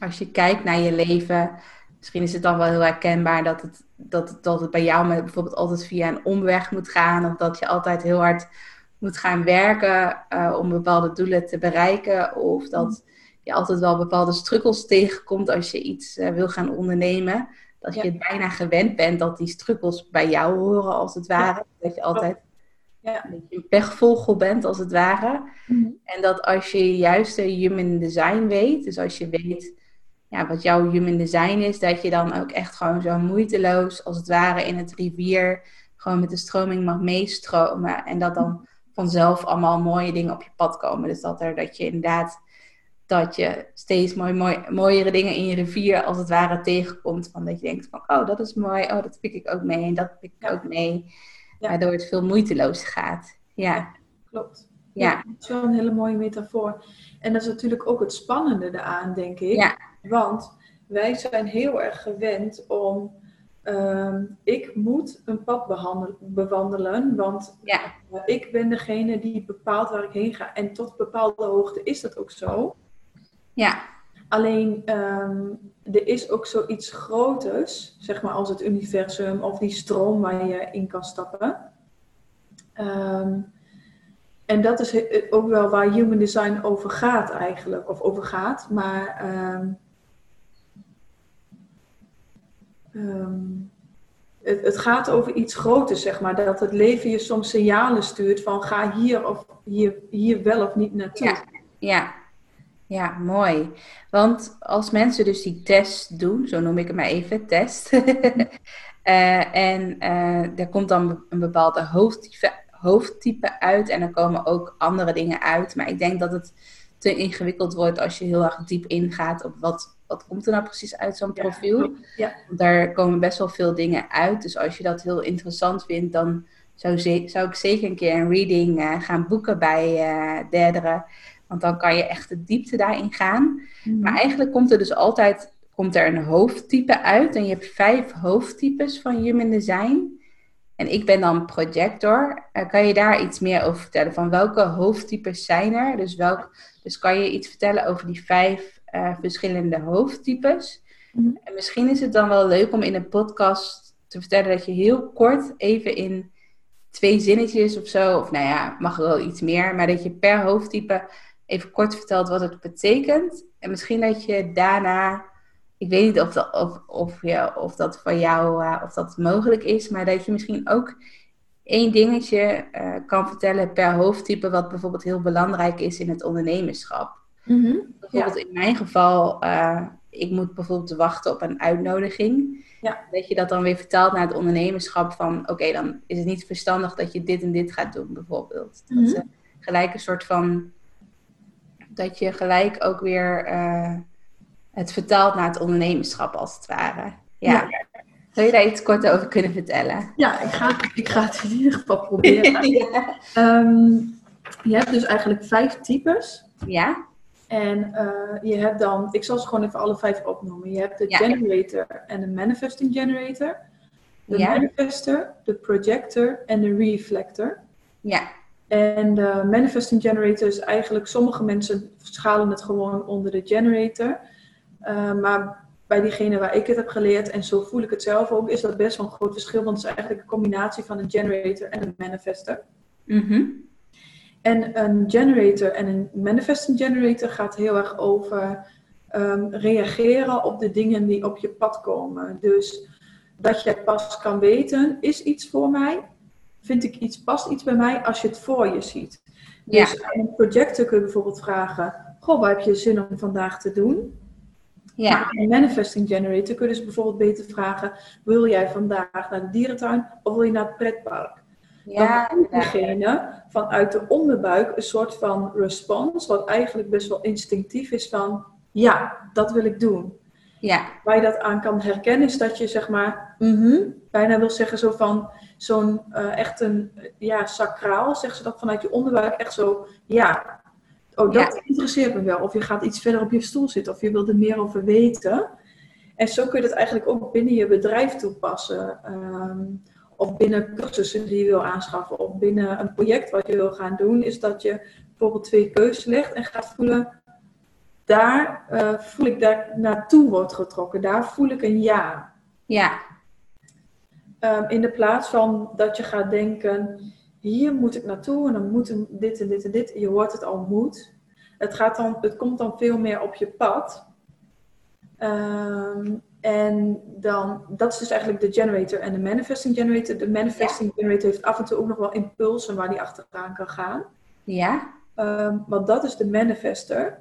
als je kijkt naar je leven, misschien is het dan wel heel herkenbaar dat het, dat dat het bij jou bijvoorbeeld altijd via een omweg moet gaan. Of dat je altijd heel hard moet gaan werken eh, om bepaalde doelen te bereiken. Of dat je altijd wel bepaalde struggles tegenkomt als je iets eh, wil gaan ondernemen. Dat je het bijna gewend bent dat die struggles bij jou horen, als het ware. Dat je altijd Ja. een pechvogel bent, als het ware. Mhm. En dat als je juist de human design weet, dus als je weet ja, wat jouw human design is, dat je dan ook echt gewoon zo moeiteloos, als het ware, in het rivier gewoon met de stroming mag meestromen. En dat dan vanzelf allemaal mooie dingen op je pad komen. Dus dat, er, dat je inderdaad dat je steeds mooi, mooi, mooiere dingen in je rivier als het ware tegenkomt. Van dat je denkt van, oh, dat is mooi. Oh, dat pik ik ook mee. En dat pik ik Ja. ook mee. Ja. Waardoor het veel moeiteloos gaat. Ja, Klopt. ja, Dat is wel een hele mooie metafoor. En dat is natuurlijk ook het spannende eraan, denk ik. Ja. Want wij zijn heel erg gewend om. Ehm, ik moet een pad bewandelen, want ja, eh, ik ben degene die bepaalt waar ik heen ga. En tot bepaalde hoogte is dat ook zo. ja, Alleen ehm, er is ook zoiets groters, zeg maar als het universum of die stroom waar je in kan stappen. Ehm, en dat is ook wel waar human design over gaat eigenlijk, of over gaat. Maar ehm, het, gaat over iets groters, zeg maar. Dat het leven je soms signalen stuurt van ga hier of hier, hier wel of niet naartoe. Ja, ja. Ja, mooi. Want als mensen dus die test doen, zo noem ik het maar even, test. uh, en uh, er komt dan een bepaalde hoofdtype, hoofdtype uit en er komen ook andere dingen uit. Maar ik denk dat het te ingewikkeld wordt als je heel erg diep ingaat op wat, wat komt er nou precies uit zo'n profiel. Ja, ja. Daar komen best wel veel dingen uit. Dus als je dat heel interessant vindt, dan zou, zou ik zeker een keer een reading uh, gaan boeken bij uh, Derdere. Want dan kan je echt de diepte daarin gaan. Mm. Maar eigenlijk komt er dus altijd komt er een hoofdtype uit. En je hebt vijf hoofdtypes van Human Design. En ik ben dan projector. Uh, kan je daar iets meer over vertellen? Van welke hoofdtypes zijn er? Dus, welk, dus kan je iets vertellen over die vijf uh, verschillende hoofdtypes? Mm. En misschien is het dan wel leuk om in een podcast te vertellen dat je heel kort even in twee zinnetjes of zo, of nou ja, mag er wel iets meer, maar dat je per hoofdtype even kort vertelt wat het betekent. En misschien dat je daarna, ik weet niet of dat, of, of, ja, of dat voor jou uh, of dat mogelijk is, maar dat je misschien ook één dingetje uh, kan vertellen per hoofdtype, wat bijvoorbeeld heel belangrijk is in het ondernemerschap. Mm -hmm. Bijvoorbeeld ja. in mijn geval, uh, ik moet bijvoorbeeld wachten op een uitnodiging. Ja. Dat je dat dan weer vertaalt naar het ondernemerschap van, oké, dan is het niet verstandig dat je dit en dit gaat doen, bijvoorbeeld. Dat mm -hmm. gelijk een soort van dat je gelijk ook weer uh, het vertaalt naar het ondernemerschap als het ware. Ja. ja. Zou je daar iets kort over kunnen vertellen? Ja, ik ga, ik ga het in ieder geval proberen. ja. um, je hebt dus eigenlijk vijf types. Ja. En uh, je hebt dan, ik zal ze gewoon even alle vijf opnoemen. Je hebt de ja. generator en de manifesting generator. De ja. manifester, de projector en de reflector. Ja. En de manifesting generator is eigenlijk, sommige mensen schalen het gewoon onder de generator. Uh, maar bij diegene waar ik het heb geleerd, en zo voel ik het zelf ook, is dat best wel een groot verschil. Want het is eigenlijk een combinatie van een generator en een manifester. Mm -hmm. En een generator en een manifesting generator gaat heel erg over um, reageren op de dingen die op je pad komen. Dus dat je pas kan weten, is iets voor mij? vind ik iets, past iets bij mij als je het voor je ziet. Dus ja. in projecten kun je bijvoorbeeld vragen, goh, waar heb je zin om vandaag te doen? Ja. Maar in Manifesting Generator kun je dus bijvoorbeeld beter vragen, wil jij vandaag naar de dierentuin of wil je naar het pretpark? Ja, dan moet diegene vanuit de onderbuik een soort van respons, wat eigenlijk best wel instinctief is van, ja, dat wil ik doen. Ja. Waar je dat aan kan herkennen is dat je zeg maar, -hmm, bijna wil zeggen zo van, zo'n uh, echt een, ja, sacraal, zeggen ze dat vanuit je onderbuik, echt zo, ja, oh dat ja. interesseert me wel. Of je gaat iets verder op je stoel zitten, of je wilt er meer over weten. En zo kun je dat eigenlijk ook binnen je bedrijf toepassen. Um, of binnen cursussen die je wil aanschaffen, of binnen een project wat je wil gaan doen, is dat je bijvoorbeeld twee keuzes legt en gaat voelen, daar uh, voel ik daar naartoe wordt getrokken, daar voel ik een ja. Ja, Um, in de plaats van dat je gaat denken, hier moet ik naartoe en dan moet dit en dit en dit. Je hoort het al moet. Het, gaat dan, het komt dan veel meer op je pad. Um, en dan, dat is dus eigenlijk de generator en de manifesting generator. De manifesting ja. generator heeft af en toe ook nog wel impulsen waar die achteraan kan gaan. Ja. Um, want dat is de manifester.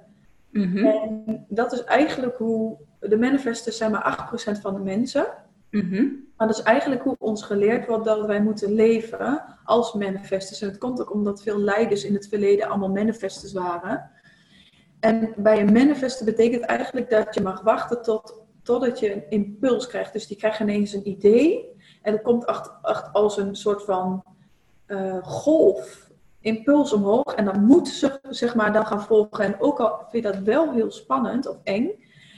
Mm -hmm. En dat is eigenlijk hoe, de manifestors zijn maar 8% van de mensen. Mm -hmm. Maar dat is eigenlijk hoe ons geleerd wordt dat wij moeten leven als manifestors. En het komt ook omdat veel leiders in het verleden allemaal manifestors waren. En bij een manifester betekent eigenlijk dat je mag wachten tot, totdat je een impuls krijgt. Dus die krijgt ineens een idee. En dat komt achter, achter als een soort van uh, golf, impuls omhoog. En dan moet ze zeg maar, dan gaan volgen. En ook al vind je dat wel heel spannend of eng,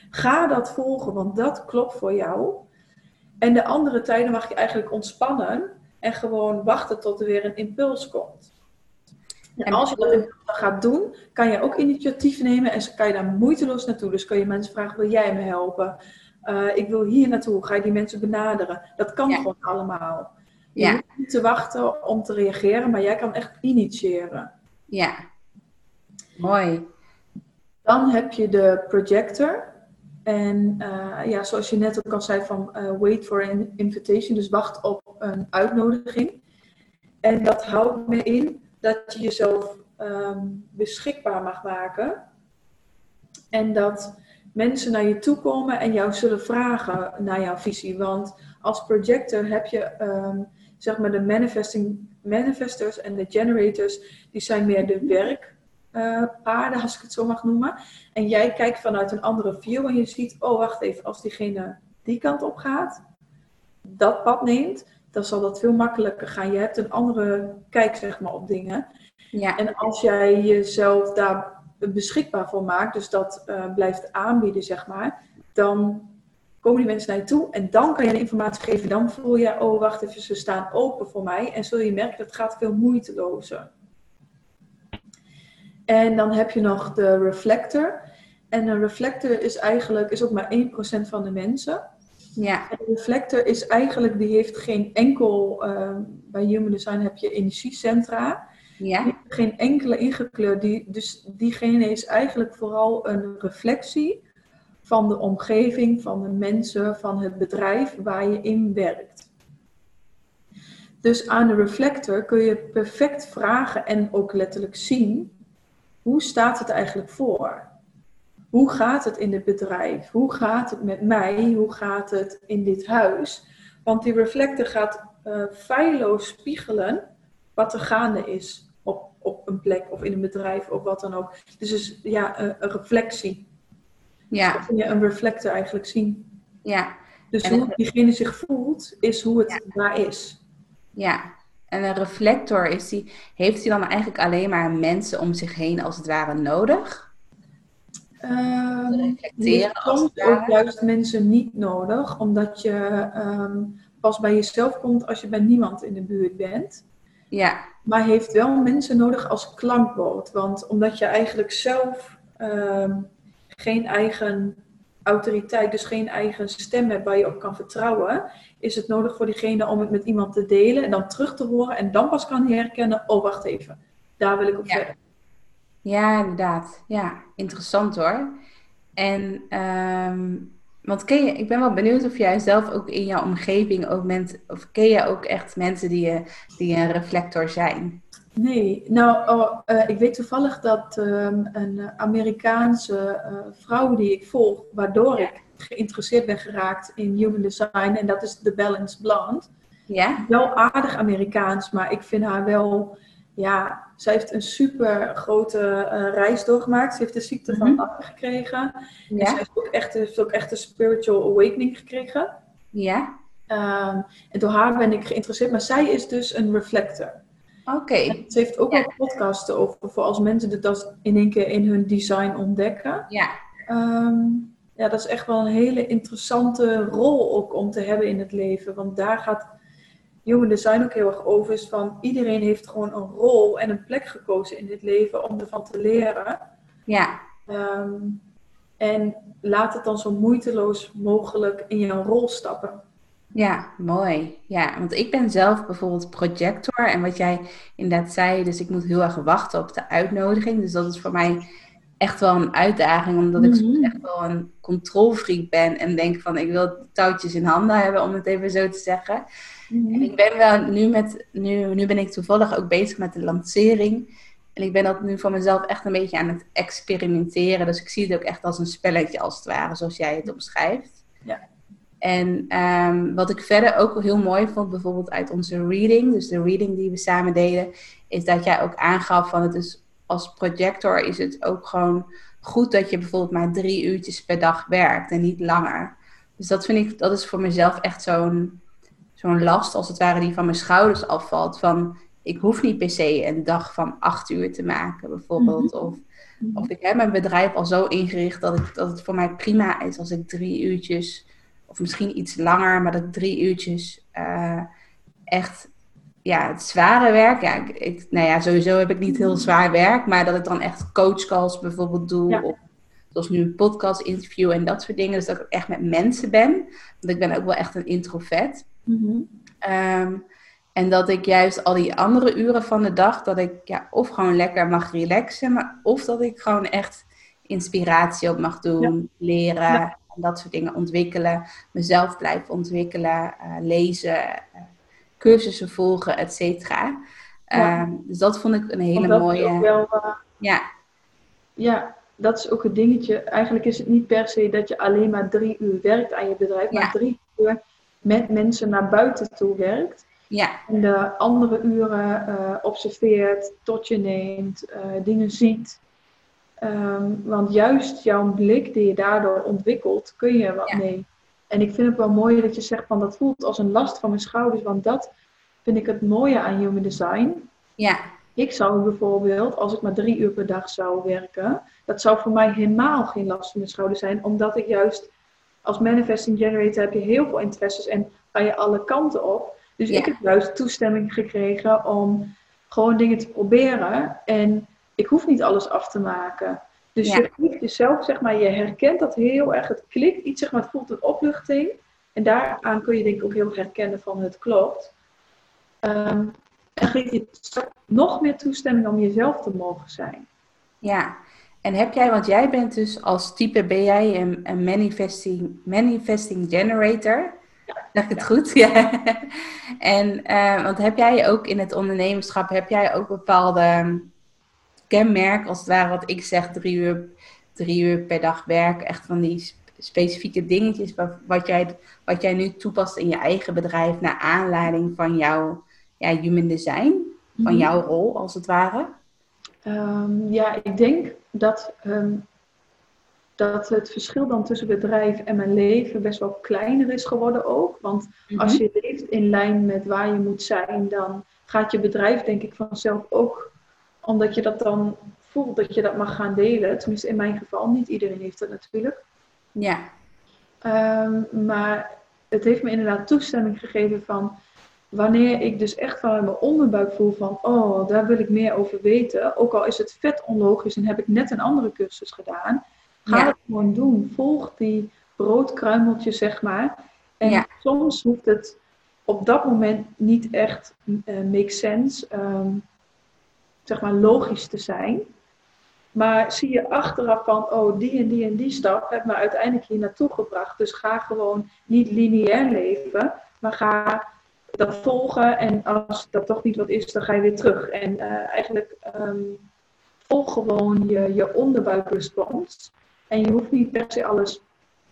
ga dat volgen, want dat klopt voor jou. En de andere tijden mag je eigenlijk ontspannen en gewoon wachten tot er weer een impuls komt. En als je dat gaat doen, kan je ook initiatief nemen en kan je daar moeiteloos naartoe. Dus kan je mensen vragen, wil jij me helpen? Uh, ik wil hier naartoe, ga je die mensen benaderen? Dat kan ja. gewoon allemaal. Je ja. hoeft niet te wachten om te reageren, maar jij kan echt initiëren. Ja, mooi. Dan heb je de projector. En uh, ja, zoals je net ook al zei van uh, wait for an invitation, dus wacht op een uitnodiging. En dat houdt me in dat je jezelf um, beschikbaar mag maken. En dat mensen naar je toe komen en jou zullen vragen naar jouw visie. Want als projector heb je um, zeg maar de manifesting, manifestors en de generators, die zijn meer de werkpaarden, uh, als ik het zo mag noemen. En jij kijkt vanuit een andere view en je ziet, oh wacht even, als diegene die kant op gaat, dat pad neemt, dan zal dat veel makkelijker gaan. Je hebt een andere kijk zeg maar, op dingen. Ja. En als jij jezelf daar beschikbaar voor maakt, dus dat uh, blijft aanbieden, zeg maar, dan komen die mensen naar je toe en dan kan je de informatie geven. Dan voel je, oh wacht even, ze staan open voor mij. En zul je merken, dat gaat veel moeitelozer. En dan heb je nog de reflector. En een reflector is eigenlijk is ook maar 1% van de mensen. Ja. En de reflector is eigenlijk, die heeft geen enkel, uh, bij Human Design heb je energiecentra. Ja. Geen enkele ingekleurd. Die, dus diegene is eigenlijk vooral een reflectie van de omgeving, van de mensen, van het bedrijf waar je in werkt. Dus aan de reflector kun je perfect vragen en ook letterlijk zien: hoe staat het eigenlijk voor? Hoe gaat het in het bedrijf? Hoe gaat het met mij? Hoe gaat het in dit huis? Want die reflector gaat uh, feilloos spiegelen wat er gaande is op, een plek of in een bedrijf of wat dan ook. Dus is ja, een, een reflectie. Ja. Dus kun je een reflector eigenlijk zien. Ja. Dus hoe diegene zich voelt, is hoe het daar is. Ja, en een reflector, is die, heeft hij dan eigenlijk alleen maar mensen om zich heen als het ware nodig? Um, reflecteren soms ook juist mensen niet nodig, omdat je um, pas bij jezelf komt als je bij niemand in de buurt bent. Ja. Maar heeft wel mensen nodig als klankbord. Want omdat je eigenlijk zelf um, geen eigen autoriteit, dus geen eigen stem hebt waar je op kan vertrouwen, is het nodig voor diegene om het met iemand te delen en dan terug te horen en dan pas kan hij herkennen, oh wacht even, daar wil ik op verder. Ja, inderdaad. Ja, interessant hoor. En, um, want ken je, ik ben wel benieuwd of jij zelf ook in jouw omgeving ook mensen, of ken je ook echt mensen die, die een reflector zijn? Nee, nou, oh, uh, ik weet toevallig dat um, een Amerikaanse uh, vrouw die ik volg, waardoor ik geïnteresseerd ben geraakt in human design, en dat is de Balance Blonde. Ja. Wel aardig Amerikaans, maar ik vind haar wel ja, zij heeft een super grote uh, reis doorgemaakt. Ze heeft de ziekte van mm gekregen. Ja. ze heeft ook, echt, heeft ook echt een spiritual awakening gekregen. Ja. Um, en door haar ben ik geïnteresseerd. Maar zij is dus een reflector. Oké. Ze heeft ook ja. al podcasten over voor als mensen dat in één keer in hun design ontdekken. Ja. Um, ja, dat is echt wel een hele interessante rol ook om te hebben in het leven. Want daar gaat human design ook heel erg over is van iedereen heeft gewoon een rol en een plek gekozen in dit leven om ervan te leren. Ja. Um, en laat het dan zo moeiteloos mogelijk in jouw rol stappen. Ja, mooi. Ja, want ik ben zelf bijvoorbeeld projector en wat jij inderdaad zei, dus ik moet heel erg wachten op de uitnodiging. Dus dat is voor mij echt wel een uitdaging, omdat ik mm echt wel een controlfreak ben en denk van ik wil touwtjes in handen hebben, om het even zo te zeggen. En ik ben wel nu met, nu, nu ben ik toevallig ook bezig met de lancering. En ik ben dat nu voor mezelf echt een beetje aan het experimenteren. Dus ik zie het ook echt als een spelletje als het ware, zoals jij het omschrijft. Ja. En um, wat ik verder ook heel mooi vond, bijvoorbeeld uit onze reading, dus de reading die we samen deden, is dat jij ook aangaf van het is als projector is het ook gewoon goed dat je bijvoorbeeld maar drie uurtjes per dag werkt en niet langer. Dus dat vind ik, dat is voor mezelf echt zo'n zo'n last als het ware die van mijn schouders afvalt. Van ik hoef niet per se een dag van acht uur te maken, bijvoorbeeld. Mhm. Of, mhm. of ik heb mijn bedrijf al zo ingericht dat, ik, dat het voor mij prima is als ik drie uurtjes, of misschien iets langer, maar dat drie uurtjes uh, echt ja, het zware werk. Ja, ik, nou ja, sowieso heb ik niet heel zwaar werk, maar dat ik dan echt coachcalls bijvoorbeeld doe. Of, zoals nu een podcast interview en dat soort dingen. Dus dat ik echt met mensen ben. Want ik ben ook wel echt een introvert. Mhm. Ehm, en dat ik juist al die andere uren van de dag, dat ik ja, of gewoon lekker mag relaxen, maar of dat ik gewoon echt inspiratie op mag doen, leren. en dat soort dingen ontwikkelen. Mezelf blijven ontwikkelen, uh, lezen, cursussen volgen, et cetera. Ehm, dus dat vond ik een hele mooie. Wel, ja. ja, dat is ook het dingetje. Eigenlijk is het niet per se dat je alleen maar drie uur werkt aan je bedrijf, maar drie uur met mensen naar buiten toe werkt. Ja. En de andere uren uh, observeert, tot je neemt, uh, dingen ziet. Um, want juist jouw blik die je daardoor ontwikkelt, kun je wat mee. En ik vind het wel mooi dat je zegt van dat voelt als een last van mijn schouders. Want dat vind ik het mooie aan human design. Ja. Ik zou bijvoorbeeld, als ik maar drie uur per dag zou werken, dat zou voor mij helemaal geen last van mijn schouders zijn. Omdat ik juist als manifesting generator heb je heel veel interesses en ga je alle kanten op. Dus ik heb juist toestemming gekregen om gewoon dingen te proberen. En ik hoef niet alles af te maken. Dus je voelt jezelf, zeg maar, je herkent dat heel erg. Het klikt iets, zeg maar, het voelt een opluchting. En daaraan kun je denk ik ook heel herkennen van het klopt. Um, en geef je nog meer toestemming om jezelf te mogen zijn. Ja, en heb jij, want jij bent dus als type, ben jij een, een manifesting, manifesting generator? Zeg ik het goed? Ja. En uh, want heb jij ook in het ondernemerschap, heb jij ook bepaalde kenmerken, als het ware wat ik zeg, drie uur, drie uur per dag werk, echt van die specifieke dingetjes wat, wat, jij, wat jij nu toepast in je eigen bedrijf naar aanleiding van jouw ja, human design, van mhm. jouw rol als het ware? Um, ja, ik denk dat um, dat het verschil dan tussen bedrijf en mijn leven best wel kleiner is geworden ook. Want als mhm. je leeft in lijn met waar je moet zijn, dan gaat je bedrijf denk ik vanzelf ook, omdat je dat dan voelt dat je dat mag gaan delen. Tenminste in mijn geval, niet iedereen heeft dat natuurlijk. Ja. Um, maar het heeft me inderdaad toestemming gegeven van wanneer ik dus echt van mijn onderbuik voel van, oh, daar wil ik meer over weten. Ook al is het vet onlogisch en heb ik net een andere cursus gedaan. Ga het gewoon doen. Volg die broodkruimeltjes, zeg maar. En soms hoeft het op dat moment niet echt uh, make sense, ehm, zeg maar logisch te zijn. Maar zie je achteraf van, oh, die en die en die stap heeft me uiteindelijk hier naartoe gebracht. Dus ga gewoon niet lineair leven, maar ga dat volgen. En als dat toch niet wat is, dan ga je weer terug. En uh, eigenlijk um, volg gewoon je, je onderbuikrespons. En je hoeft niet per se alles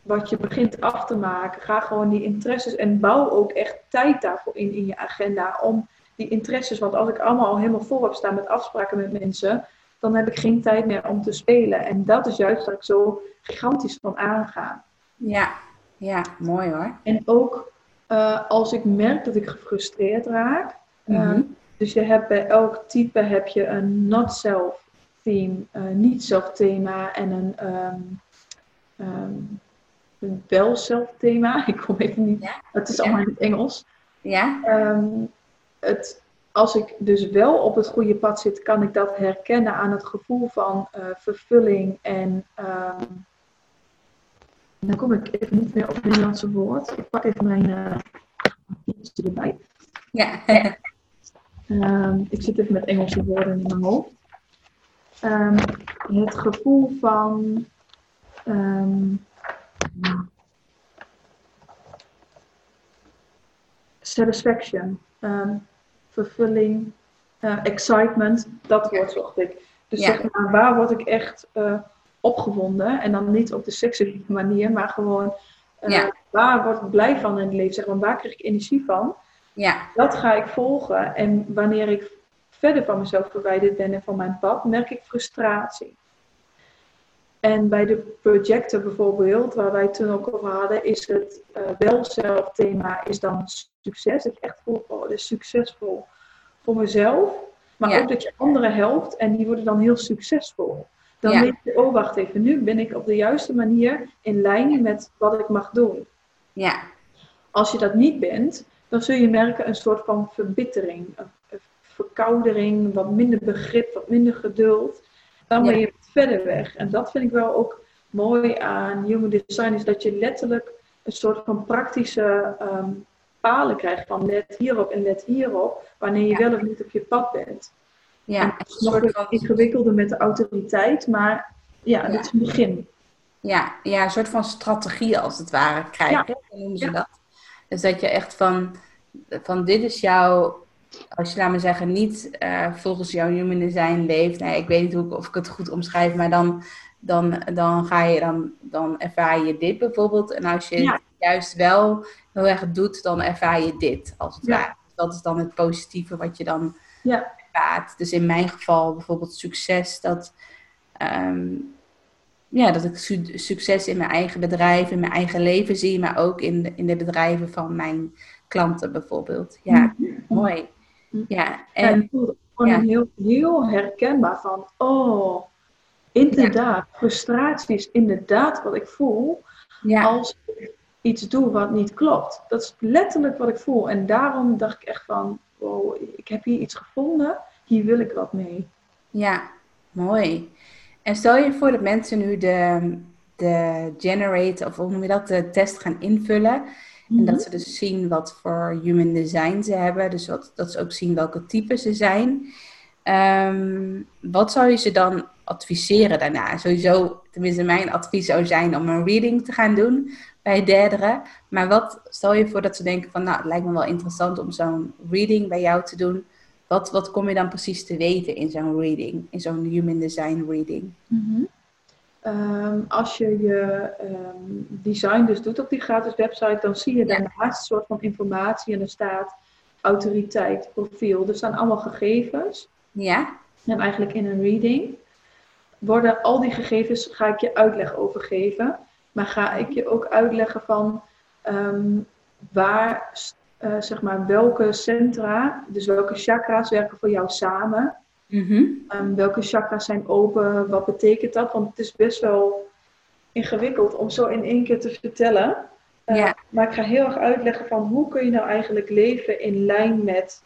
wat je begint af te maken. Ga gewoon die interesses en bouw ook echt tijd daarvoor in in je agenda. Om die interesses, want als ik allemaal al helemaal voor heb staan met afspraken met mensen, dan heb ik geen tijd meer om te spelen. En dat is juist waar ik zo gigantisch van aanga. Ja, ja, mooi hoor. En ook uh, als ik merk dat ik gefrustreerd raak. Mm dus je hebt bij elk type heb je een not self theme, uh, niet zelf thema en een, um, um, een wel zelf thema. Ik kom even niet. Ja? Het is allemaal in het Engels. Ja. Um, het, als ik dus wel op het goede pad zit, kan ik dat herkennen aan het gevoel van uh, vervulling en. Dan kom ik even niet meer op het Nederlandse woord. Ik pak even mijn uh, erbij. Ja. ik zit even met Engelse woorden in mijn hoofd. Um, het gevoel van um, satisfaction, vervulling, uh, excitement, dat woord zocht ik. Dus zeg maar, waar word ik echt uh, opgewonden? En dan niet op de seksuele manier, maar gewoon uh, ja. waar word ik blij van in het leven? Zeg maar, waar krijg ik energie van? Ja. Dat ga ik volgen. En wanneer ik verder van mezelf verwijderd ben en van mijn pad, merk ik frustratie. En bij de projecten bijvoorbeeld, waar wij het toen ook over hadden, is het uh, wel zelf thema is dan succes. Dat je echt voelt, oh, is succesvol voor mezelf. Maar ook dat je anderen helpt en die worden dan heel succesvol. Dan ja. weet je, oh wacht even, nu ben ik op de juiste manier in lijn met wat ik mag doen. Ja. Als je dat niet bent, dan zul je merken een soort van verbittering, verkoudering, wat minder begrip, wat minder geduld, dan ben je verder weg. En dat vind ik wel ook mooi aan human design, is dat je letterlijk een soort van praktische ehm, palen krijgt van let hierop en let hierop, wanneer je wel of niet op je pad bent. Ja, het is nog van... ingewikkelde met de autoriteit, maar ja, ja, dit is een begin. Ja, ja, een soort van strategie als het ware krijgen, Ja. noemen ze Ja. dat? Dus dat je echt van, van dit is jouw, als je laat maar zeggen, niet eh, volgens jouw human design leeft. Nee, ik weet niet hoe ik, of ik het goed omschrijf, maar dan, dan, dan ga je, dan, dan ervaar je dit bijvoorbeeld. En als je het juist wel heel erg doet, dan ervaar je dit, als het Ja. ware. Dat is dan het positieve wat je dan Ja. Dus in mijn geval bijvoorbeeld succes, dat, ehm, ja, dat ik su- succes in mijn eigen bedrijf, in mijn eigen leven zie, maar ook in de, in de bedrijven van mijn klanten bijvoorbeeld. Ja, mooi. Ja, En en ik gewoon ja. heel, heel herkenbaar van, oh, inderdaad, frustratie is inderdaad wat ik voel ja, als ik iets doe wat niet klopt. Dat is letterlijk wat ik voel. En daarom dacht ik echt van, wow, ik heb hier iets gevonden, hier wil ik wat mee. ja, mooi. En stel je voor dat mensen nu de, de generate, of hoe noem je dat, de test gaan invullen. En dat ze dus zien wat voor human design ze hebben. Dus wat, dat ze ook zien welke type ze zijn. Ehm, wat zou je ze dan adviseren daarna? Sowieso, tenminste mijn advies zou zijn om een reading te gaan doen bij derderen. Maar wat stel je voor dat ze denken van, nou, het lijkt me wel interessant om zo'n reading bij jou te doen. Wat, wat kom je dan precies te weten in zo'n reading, in zo'n human design reading? Mhm. Ehm, als je je ehm, design dus doet op die gratis website, dan zie je Ja. daarnaast een soort van informatie en er staat autoriteit, profiel. Er staan allemaal gegevens. Ja? En eigenlijk in een reading worden al die gegevens, ga ik je uitleg over geven. Maar ga ik je ook uitleggen van ehm, waar, eh, zeg maar, welke centra, dus welke chakra's werken voor jou samen. Mhm. Ehm, welke chakras zijn open? Wat betekent dat? Want het is best wel ingewikkeld om zo in één keer te vertellen. Eh, Ja. Maar ik ga heel erg uitleggen van hoe kun je nou eigenlijk leven in lijn met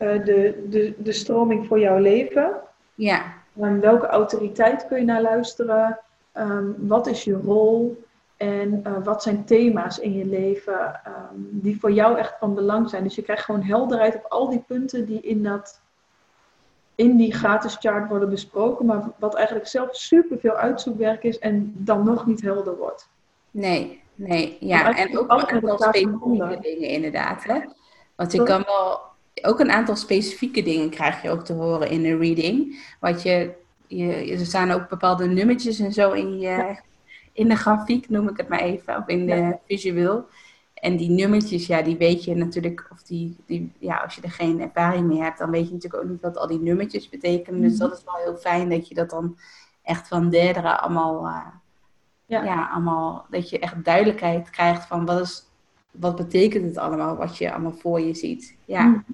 de, de, de stroming voor jouw leven. Ja. Ehm, welke autoriteit kun je naar luisteren? Ehm, wat is je rol? En eh, wat zijn thema's in je leven ehm, die voor jou echt van belang zijn? Dus je krijgt gewoon helderheid op al die punten die in, dat, in die gratis chart worden besproken, maar wat eigenlijk zelf superveel uitzoekwerk is en dan nog niet helder wordt. Nee, nee, ja. En ook een met elkaar dingen inderdaad, hè. Want je kan wel, ook een aantal specifieke dingen krijg je ook te horen in de reading. Wat je, je er staan ook bepaalde nummertjes en zo in je, in de grafiek, noem ik het maar even, of in de Ja. visueel. En die nummertjes, ja, die weet je natuurlijk, of die, die, ja, als je er geen ervaring mee hebt, dan weet je natuurlijk ook niet wat al die nummertjes betekenen. Dus Mhm. dat is wel heel fijn dat je dat dan echt van derdere allemaal, eh, Ja. ja. allemaal, dat je echt duidelijkheid krijgt van wat is, wat betekent het allemaal, wat je allemaal voor je ziet. Ja, Mm.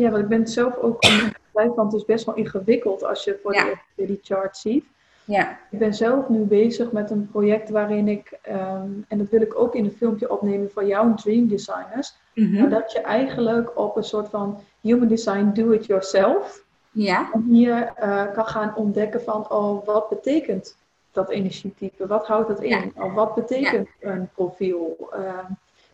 Ja, want ik ben zelf ook blij van het is best wel ingewikkeld als je voor Ja. de eerste die chart ziet. ja, Ik ben zelf nu bezig met een project waarin ik, ehm, en dat wil ik ook in een filmpje opnemen voor jouw dream designers, Mhm. maar dat je eigenlijk op een soort van human design do it yourself ja, en hier eh, kan gaan ontdekken van, oh, wat betekent dat energietype? Wat houdt dat in? Of wat betekent een profiel? Ehm,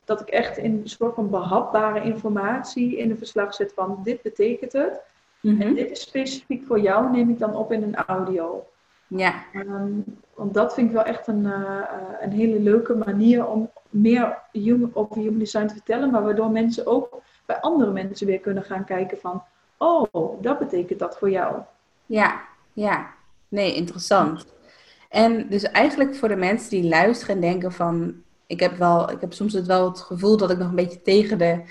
dat ik echt in een soort van behapbare informatie in een verslag zet van, dit betekent het. Mhm. En dit is specifiek voor jou, neem ik dan op in een audio. ja, Ehm, want dat vind ik wel echt een, eh, eh, een hele leuke manier om meer human, over human design te vertellen, maar waardoor mensen ook bij andere mensen weer kunnen gaan kijken van, oh, dat betekent dat voor jou. ja, ja. Nee, interessant. En dus eigenlijk voor de mensen die luisteren en denken van, ik heb wel, ik heb soms het wel het gevoel dat ik nog een beetje tegen de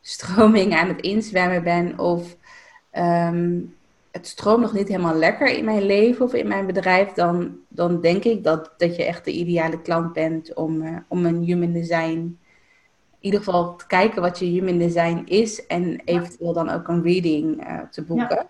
stroming aan het inzwemmen ben of ehm, het stroomt nog niet helemaal lekker in mijn leven of in mijn bedrijf, dan, dan denk ik dat, dat je echt de ideale klant bent om, eh, om een human design, in ieder geval te kijken wat je human design is en eventueel dan ook een reading eh, te boeken.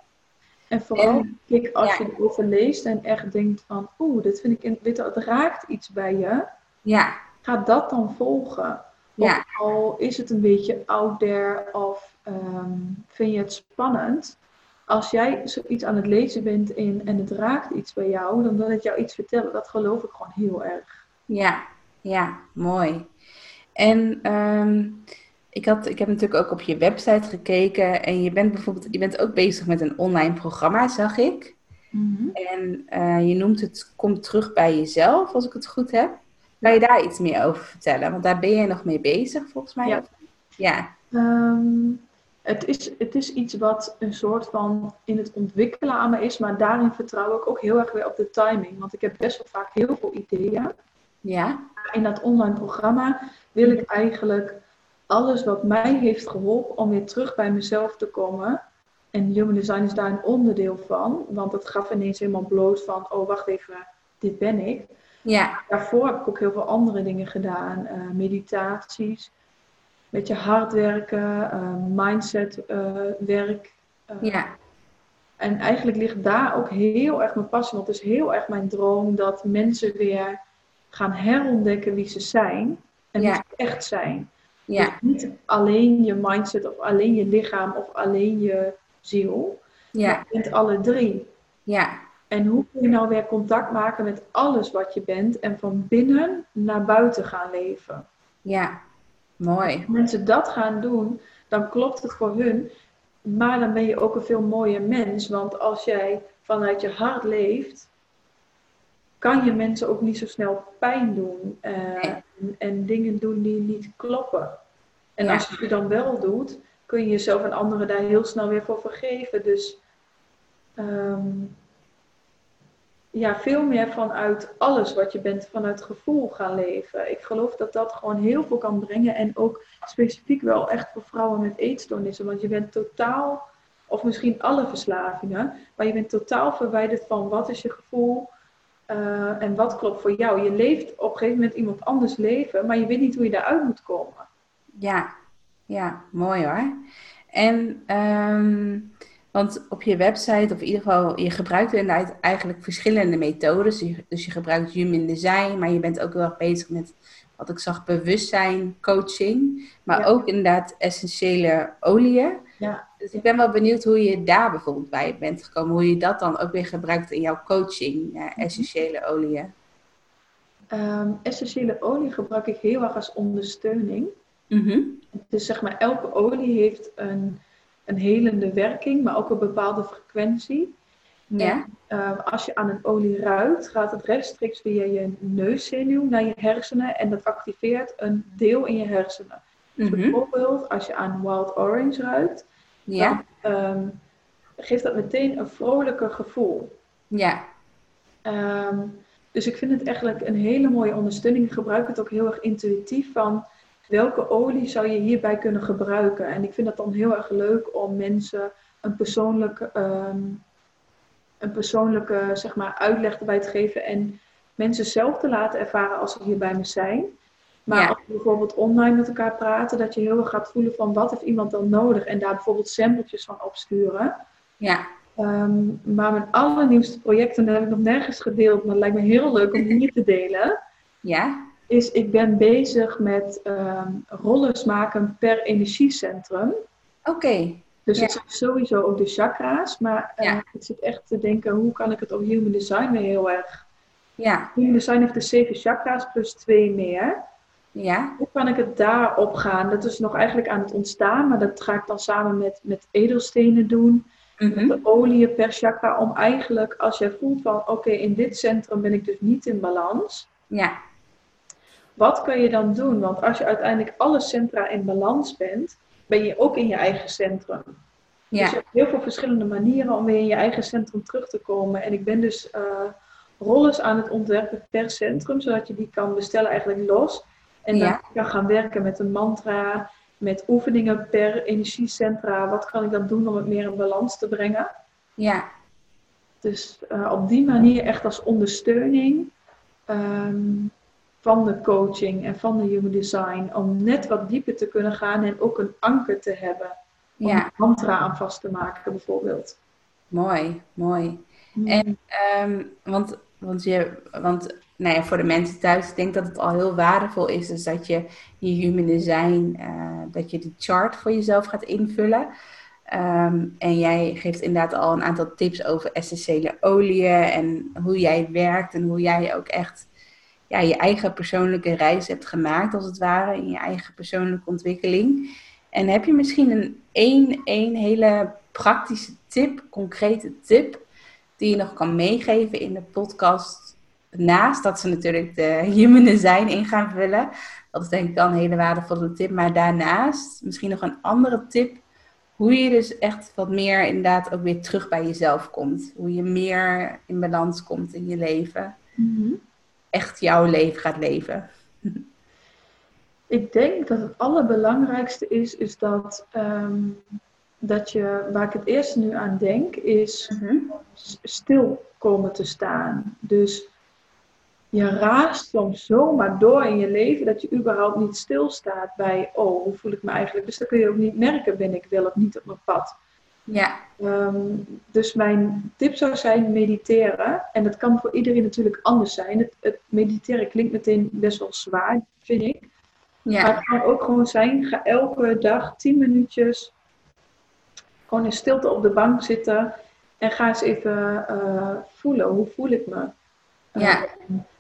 En vooral, En- kijk, als ja. je erover leest en echt denkt van, oeh, dit vind ik, in- dit het raakt iets bij je, Ja, ga dat dan volgen. Ja. Al is het een beetje out there of ehm, vind je het spannend. Als jij zoiets aan het lezen bent in, en het raakt iets bij jou, dan wil het jou iets vertellen. Dat geloof ik gewoon heel erg. Ja, ja, mooi. En ehm, ik had, ik heb natuurlijk ook op je website gekeken en je bent bijvoorbeeld, je bent ook bezig met een online programma, zag ik. Mhm. En uh, je noemt het Kom terug bij jezelf, als ik het goed heb. Kan je daar iets meer over vertellen? Want daar ben je nog mee bezig, volgens mij. Ja. ja. Um, het, is, het is iets wat een soort van in het ontwikkelen aan me is, maar daarin vertrouw ik ook heel erg weer op de timing. Want ik heb best wel vaak heel veel ideeën. Ja. In dat online programma wil ik eigenlijk alles wat mij heeft geholpen om weer terug bij mezelf te komen. En Human Design is daar een onderdeel van, want het gaf ineens helemaal bloot van, oh wacht even, dit ben ik. Ja. Daarvoor heb ik ook heel veel andere dingen gedaan, uh, meditaties, beetje hard werken, uh, mindset uh, werk. ja. En eigenlijk ligt daar ook heel erg mijn passie, want het is heel erg mijn droom dat mensen weer gaan herontdekken wie ze zijn en wie ze echt zijn. Ja. Dus niet alleen je mindset of alleen je lichaam of alleen je ziel. Ja. Maar je bent alle drie. Ja. En hoe kun je nou weer contact maken met alles wat je bent en van binnen naar buiten gaan leven? Ja, mooi. Als mensen dat gaan doen, dan klopt het voor hun. Maar dan ben je ook een veel mooier mens. Want als jij vanuit je hart leeft, kan je mensen ook niet zo snel pijn doen. Uh, en, en, dingen doen die niet kloppen. En als je het dan wel doet, kun je jezelf en anderen daar heel snel weer voor vergeven. Dus um, ja, veel meer vanuit alles wat je bent, vanuit gevoel gaan leven. Ik geloof dat dat gewoon heel veel kan brengen. En ook specifiek wel echt voor vrouwen met eetstoornissen. Want je bent totaal, of misschien alle verslavingen, maar je bent totaal verwijderd van wat is je gevoel uh, en wat klopt voor jou. Je leeft op een gegeven moment iemand anders leven, maar je weet niet hoe je daaruit moet komen. Ja, ja, mooi hoor. En, um, want op je website, of in ieder geval, je gebruikt inderdaad eigenlijk verschillende methodes. Dus je gebruikt human design, maar je bent ook heel erg bezig met, wat ik zag, bewustzijn, coaching. Maar Ja. ook inderdaad essentiële oliën. Ja. Dus ik ben wel benieuwd hoe je daar bijvoorbeeld bij bent gekomen. Hoe je dat dan ook weer gebruikt in jouw coaching, ja, essentiële oliën. Ehm, essentiële olie gebruik ik heel erg als ondersteuning. Mhm. Dus zeg maar, elke olie heeft een, een helende werking, maar ook een bepaalde frequentie. Ja. Eh, als je aan een olie ruikt, gaat het rechtstreeks via je neuszenuw naar je hersenen en dat activeert een deel in je hersenen. Dus Mhm. bijvoorbeeld als je aan wild orange ruikt, Ja, dan ehm, geeft dat meteen een vrolijker gevoel. ja, Ehm, dus ik vind het eigenlijk een hele mooie ondersteuning. Ik gebruik het ook heel erg intuïtief van welke olie zou je hierbij kunnen gebruiken. En ik vind het dan heel erg leuk om mensen een persoonlijke, ehm, een persoonlijke zeg maar, uitleg erbij te geven en mensen zelf te laten ervaren als ze hier bij me zijn. Maar Ja. als we bijvoorbeeld online met elkaar praten, dat je heel erg gaat voelen van wat heeft iemand dan nodig en daar bijvoorbeeld sampletjes van opsturen. ja, Ehm, maar mijn allernieuwste project, en dat heb ik nog nergens gedeeld, maar het lijkt me heel leuk om hier te delen, ja, is ik ben bezig met rollers maken per energiecentrum. oké. Dus Ja. het zijn sowieso ook de chakra's, maar Ja. ik zit echt te denken, hoe kan ik het op human design weer heel erg... Ja, Human design heeft de zeven chakra's plus twee meer. ja, Hoe kan ik het daarop gaan? Dat is nog eigenlijk aan het ontstaan, maar dat ga ik dan samen met, met edelstenen doen. mhm, de oliën per chakra om eigenlijk als jij voelt van oké in dit centrum ben ik dus niet in balans. ja, Wat kun je dan doen? Want als je uiteindelijk alle centra in balans bent, ben je ook in je eigen centrum. Dus ja, je hebt heel veel verschillende manieren om weer in je eigen centrum terug te komen. En ik ben dus eh rollers aan het ontwerpen per centrum, zodat je die kan bestellen eigenlijk los. En dan Ja. kan gaan werken met een mantra, met oefeningen per energiecentra. Wat kan ik dan doen om het meer in balans te brengen? ja, Dus eh, op die manier echt als ondersteuning ehm, van de coaching en van de human design. Om net wat dieper te kunnen gaan en ook een anker te hebben. Om ja, een mantra aan vast te maken bijvoorbeeld. mooi, mooi. En, ehm, want, want, je, want nou ja, voor de mensen thuis, ik denk dat het al heel waardevol is, dus dat je je human design, eh, dat je die chart voor jezelf gaat invullen. Ehm, en jij geeft inderdaad al een aantal tips over essentiële oliën en hoe jij werkt en hoe jij ook echt ja, je eigen persoonlijke reis hebt gemaakt, als het ware, in je eigen persoonlijke ontwikkeling. En heb je misschien een één, één hele praktische tip, concrete tip, die je nog kan meegeven in de podcast? Naast dat ze natuurlijk de human design in gaan vullen. Dat is denk ik dan een hele waardevolle tip. Maar daarnaast misschien nog een andere tip. Hoe je dus echt wat meer inderdaad ook weer terug bij jezelf komt. Hoe je meer in balans komt in je leven. Mhm. Echt jouw leven gaat leven. Ik denk dat het allerbelangrijkste is, is dat, ehm, dat je, waar ik het eerste nu aan denk, is s- stil komen te staan. Dus je raast soms zomaar door in je leven dat je überhaupt niet stilstaat bij, oh, hoe voel ik me eigenlijk? Dus dan kun je ook niet merken, ben ik wel of niet op mijn pad. Ja, Ehm, dus mijn tip zou zijn mediteren. En dat kan voor iedereen natuurlijk anders zijn. Het, het mediteren klinkt meteen best wel zwaar, vind ik. Maar het kan ook gewoon zijn, ga elke dag 10 minuutjes gewoon in stilte op de bank zitten. En ga eens even eh, voelen, hoe voel ik me? Ja. Eh,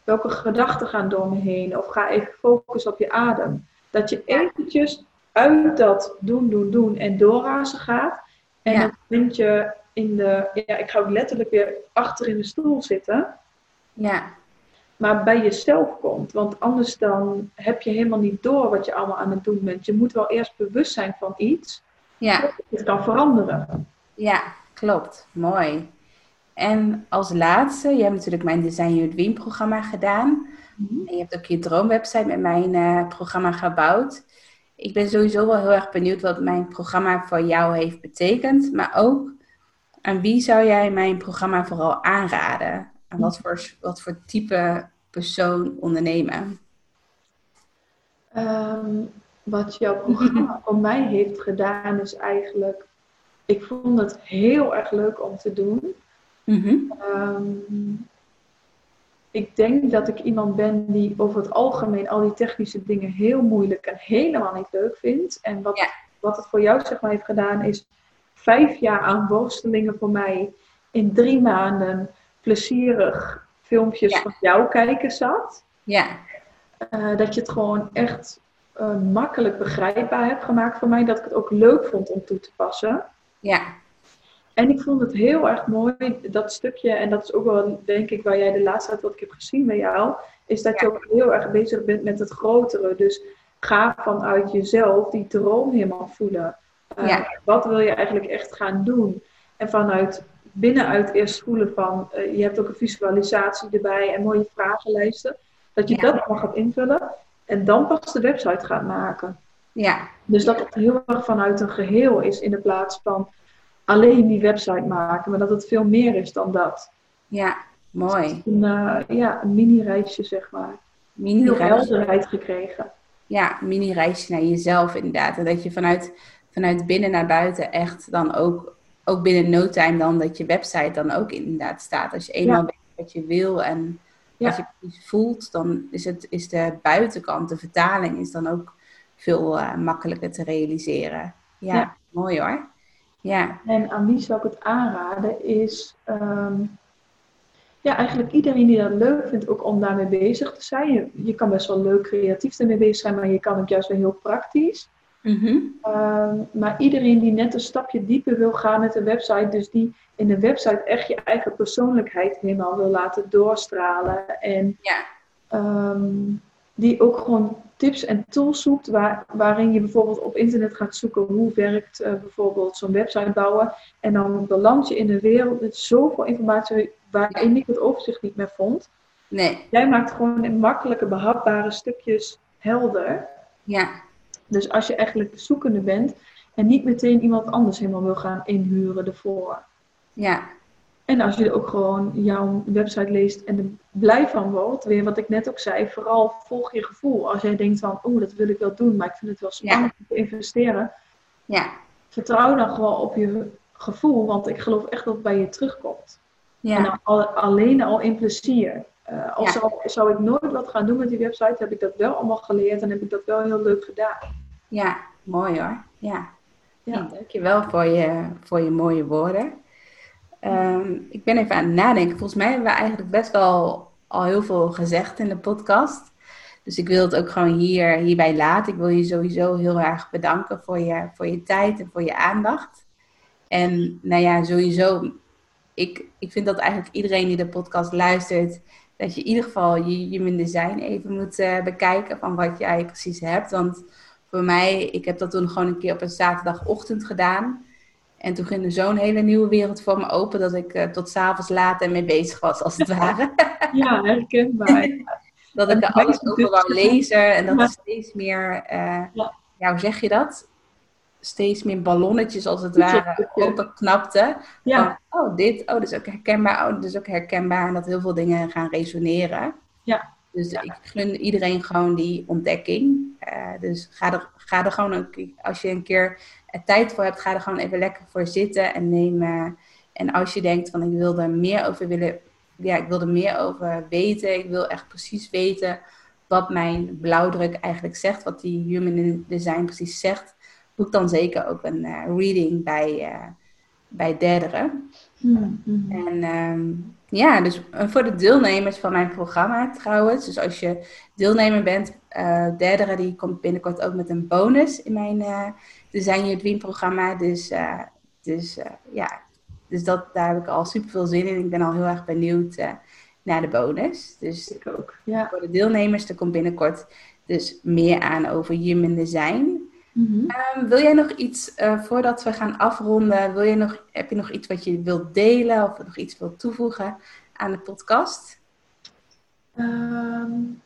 welke gedachten gaan door me heen? Of ga even focussen op je adem. Dat je eventjes uit dat doen, doen, doen en doorrazen gaat. En Ja. dan vind je in de, ja, ik ga ook letterlijk weer achter in de stoel zitten ja, maar bij jezelf komt. Want anders dan heb je helemaal niet door wat je allemaal aan het doen bent. Je moet wel eerst bewust zijn van iets. ja. dat Het kan veranderen. Ja, klopt. Mooi. En als laatste, je hebt natuurlijk mijn Design Your Dream programma gedaan. En je hebt ook je droomwebsite met mijn eh, programma gebouwd. Ik ben sowieso wel heel erg benieuwd wat mijn programma voor jou heeft betekend. Maar ook aan wie zou jij mijn programma vooral aanraden? En wat voor, wat voor type persoon ondernemen? Ehm, wat jouw programma voor mij heeft gedaan is eigenlijk... Ik vond het heel erg leuk om te doen. Mhm. Ehm, ik denk dat ik iemand ben die over het algemeen al die technische dingen heel moeilijk en helemaal niet leuk vindt. En wat, Ja. wat het voor jou zeg maar heeft gedaan is vijf jaar aan worstelingen voor mij in drie maanden plezierig filmpjes Ja. van jou kijken zat. Ja, Eh, dat je het gewoon echt eh, makkelijk begrijpbaar hebt gemaakt voor mij. Dat ik het ook leuk vond om toe te passen. ja, En ik vond het heel erg mooi, dat stukje, en dat is ook wel, denk ik, waar jij de laatste tijd wat ik heb gezien bij jou, is dat je ook heel erg bezig bent met het grotere. Dus ga vanuit jezelf die droom helemaal voelen. Eh, Ja. Wat wil je eigenlijk echt gaan doen? En vanuit binnenuit eerst voelen van, eh, je hebt ook een visualisatie erbij en mooie vragenlijsten. Dat je Ja. dat allemaal gaat invullen en dan pas de website gaat maken. ja, Dus dat het heel erg vanuit een geheel is in de plaats van alleen die website maken, maar dat het veel meer is dan dat. ja. Mooi. Een, eh, ja, een mini-reisje, zeg maar. Mini Veel reis. helderheid gekregen. ja, mini-reisje naar jezelf inderdaad. En dat je vanuit, vanuit binnen naar buiten echt dan ook, ook binnen no time dan dat je website dan ook inderdaad staat. Als je eenmaal Ja. weet wat je wil en Ja. wat je precies voelt, dan is, het, is de buitenkant, de vertaling, is dan ook veel eh, makkelijker te realiseren. Ja, Ja. mooi hoor. Ja, En aan wie zou ik het aanraden is, ehm, ja, eigenlijk iedereen die dat leuk vindt ook om daarmee bezig te zijn. Je, je kan best wel leuk creatief ermee bezig zijn, maar je kan ook juist wel heel praktisch. Mhm. Ehm, maar iedereen die net een stapje dieper wil gaan met een website, dus die in de website echt je eigen persoonlijkheid helemaal wil laten doorstralen. En ja, ehm, die ook gewoon tips en tools zoekt waar, waarin je bijvoorbeeld op internet gaat zoeken hoe werkt eh, bijvoorbeeld zo'n website bouwen. En dan beland je in een wereld met zoveel informatie waarin ik het overzicht niet meer vond. nee, Jij maakt gewoon in makkelijke, behapbare stukjes helder. ja, Dus als je eigenlijk zoekende bent en niet meteen iemand anders helemaal wil gaan inhuren ervoor. ja, En als je ook gewoon jouw website leest en er blij van wordt, weer wat ik net ook zei, vooral volg je gevoel. Als jij denkt van, oeh, dat wil ik wel doen, maar ik vind het wel spannend om te investeren. ja, Vertrouw dan gewoon op je gevoel, want ik geloof echt dat het bij je terugkomt. En ja, dan al- alleen al in plezier. Eh al Ja. zou, zou ik nooit wat gaan doen met die website, heb ik dat wel allemaal geleerd en heb ik dat wel heel leuk gedaan. ja, mooi hoor. Ja. Ja. Ja, dankjewel voor je, voor je mooie woorden. Ehm, ik ben even aan het nadenken. Volgens mij hebben we eigenlijk best wel al heel veel gezegd in de podcast. Dus ik wil het ook gewoon hier, hierbij laten. Ik wil je sowieso heel erg bedanken voor je, voor je tijd en voor je aandacht. En nou ja, sowieso ik, ik vind dat eigenlijk iedereen die de podcast luistert, dat je in ieder geval je human design even moet uh, bekijken van wat jij precies hebt. Want voor mij, ik heb dat toen gewoon een keer op een zaterdagochtend gedaan. En toen ging er zo'n hele nieuwe wereld voor me open dat ik uh, tot s'avonds laat en mee bezig was, als het ware. Ja, herkenbaar. dat ik er alles over wou lezen en dat er steeds meer, uh, ja. hoe zeg je dat? Steeds meer ballonnetjes als het ware openknapte. Ja. Van, oh, dit, oh, dat is ook herkenbaar, oh, dat is ook herkenbaar. En dat heel veel dingen gaan resoneren. Ja. Dus ik gun iedereen gewoon die ontdekking. Uh, dus ga er, ga er gewoon, een, als je een keer tijd voor hebt, ga er gewoon even lekker voor zitten en neem. Uh, en als je denkt van ik wil er meer over willen, ja, ik wil er meer over weten. Ik wil echt precies weten wat mijn blauwdruk eigenlijk zegt, wat die human design precies zegt. Boek dan zeker ook een uh, reading bij, uh, bij derderen. Mm -hmm. En um, ja, dus voor de deelnemers van mijn programma trouwens. Dus als je deelnemer bent, uh, derdere die komt binnenkort ook met een bonus in mijn uh, Design Your Dream programma. Dus, uh, dus ja, dus dat, daar heb ik al super veel zin in. Ik ben al heel erg benieuwd naar de bonus. Dus ik ook, ja. voor de deelnemers, er komt binnenkort dus meer aan over human design. Mm -hmm. um, wil jij nog iets, voordat we gaan afronden, wil je nog, heb je nog iets wat je wilt delen of nog iets wilt toevoegen aan de podcast? Um,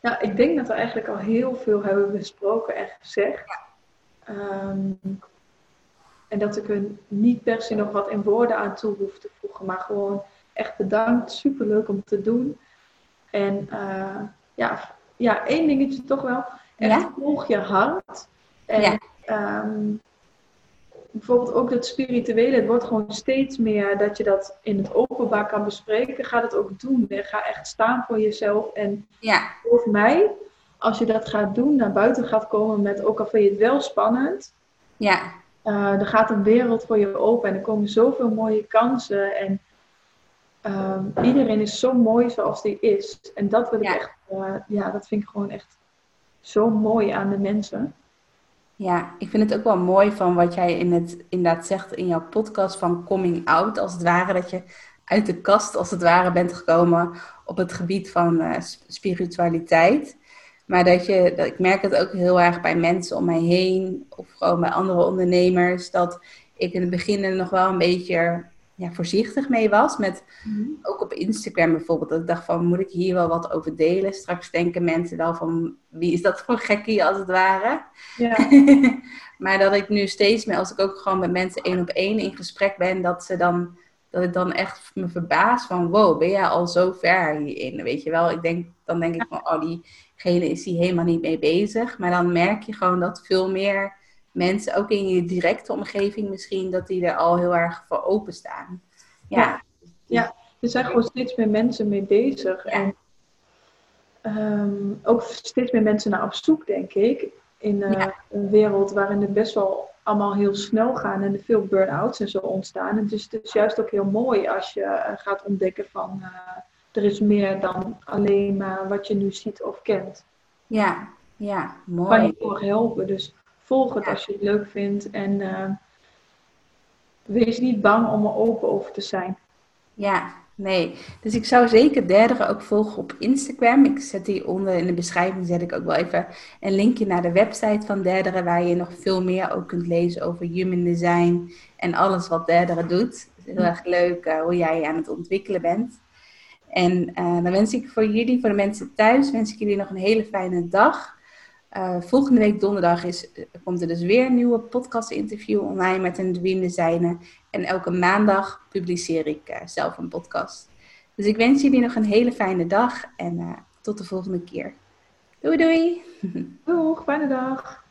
ja, ik denk dat we eigenlijk al heel veel hebben besproken en gezegd. Um, en dat ik er niet per se nog wat in woorden aan toe hoef te voegen, maar gewoon echt bedankt. Superleuk om te doen. En uh, ja, ja, één dingetje toch wel. Echt Ja? volg je hart. En Ja. ehm, bijvoorbeeld ook dat spirituele, het wordt gewoon steeds meer dat je dat in het openbaar kan bespreken. Ga het ook doen. En ga echt staan voor jezelf. En Ja, geloof mij, als je dat gaat doen, naar buiten gaat komen met, ook al vind je het wel spannend, ja, uh, er gaat een wereld voor je open en er komen zoveel mooie kansen. En um, iedereen is zo mooi zoals die is. En dat wil ik echt, uh, ja, dat vind ik gewoon echt zo mooi aan de mensen. ja. Ik vind het ook wel mooi van wat jij in het, inderdaad zegt in jouw podcast van coming out, als het ware dat je uit de kast als het ware bent gekomen op het gebied van uh, spiritualiteit. Maar dat je, dat, ik merk het ook heel erg bij mensen om mij heen, of gewoon bij andere ondernemers, dat ik in het begin er nog wel een beetje ja, voorzichtig mee was. Met, ook op Instagram bijvoorbeeld, dat ik dacht van, moet ik hier wel wat over delen? Straks denken mensen wel van, wie is dat voor gekkie als het ware? Ja, maar dat ik nu steeds meer, als ik ook gewoon met mensen één op één in gesprek ben, dat ze dan, dat ik dan echt me verbaas van, wow, ben jij al zo ver hierin? Weet je wel, ik denk, dan denk ik van, oh, diegene is hier helemaal niet mee bezig. Maar dan merk je gewoon dat veel meer mensen, ook in je directe omgeving misschien, dat die er al heel erg voor openstaan. Ja. Ja. er zijn gewoon steeds meer mensen mee bezig. Ja. En um, ook steeds meer mensen naar op zoek, denk ik. In uh, Ja. een wereld waarin het best wel allemaal heel snel gaan en er veel burn-outs en zo ontstaan. En dus het is juist ook heel mooi als je uh, gaat ontdekken van uh, er is meer dan alleen maar wat je nu ziet of kent. Ja, ja, mooi. Kan je voor helpen. Dus volg het Ja. als je het leuk vindt. En uh, wees niet bang om er open over te zijn. Ja, nee. Dus ik zou zeker derde ook volgen op Instagram. Ik zet die onder in de beschrijving, zet ik ook wel even een linkje naar de website van Derdere, waar je nog veel meer ook kunt lezen over human design en alles wat Derdere doet. Het is heel erg leuk uh, hoe jij aan het ontwikkelen bent. En uh, dan wens ik voor jullie, voor de mensen thuis, wens ik jullie nog een hele fijne dag. Uh, volgende week donderdag is, komt er dus weer een nieuwe podcast interview online met een Designer. En elke maandag publiceer ik zelf een podcast. Dus ik wens jullie nog een hele fijne dag en tot de volgende keer. Doei doei! Doeg, fijne dag!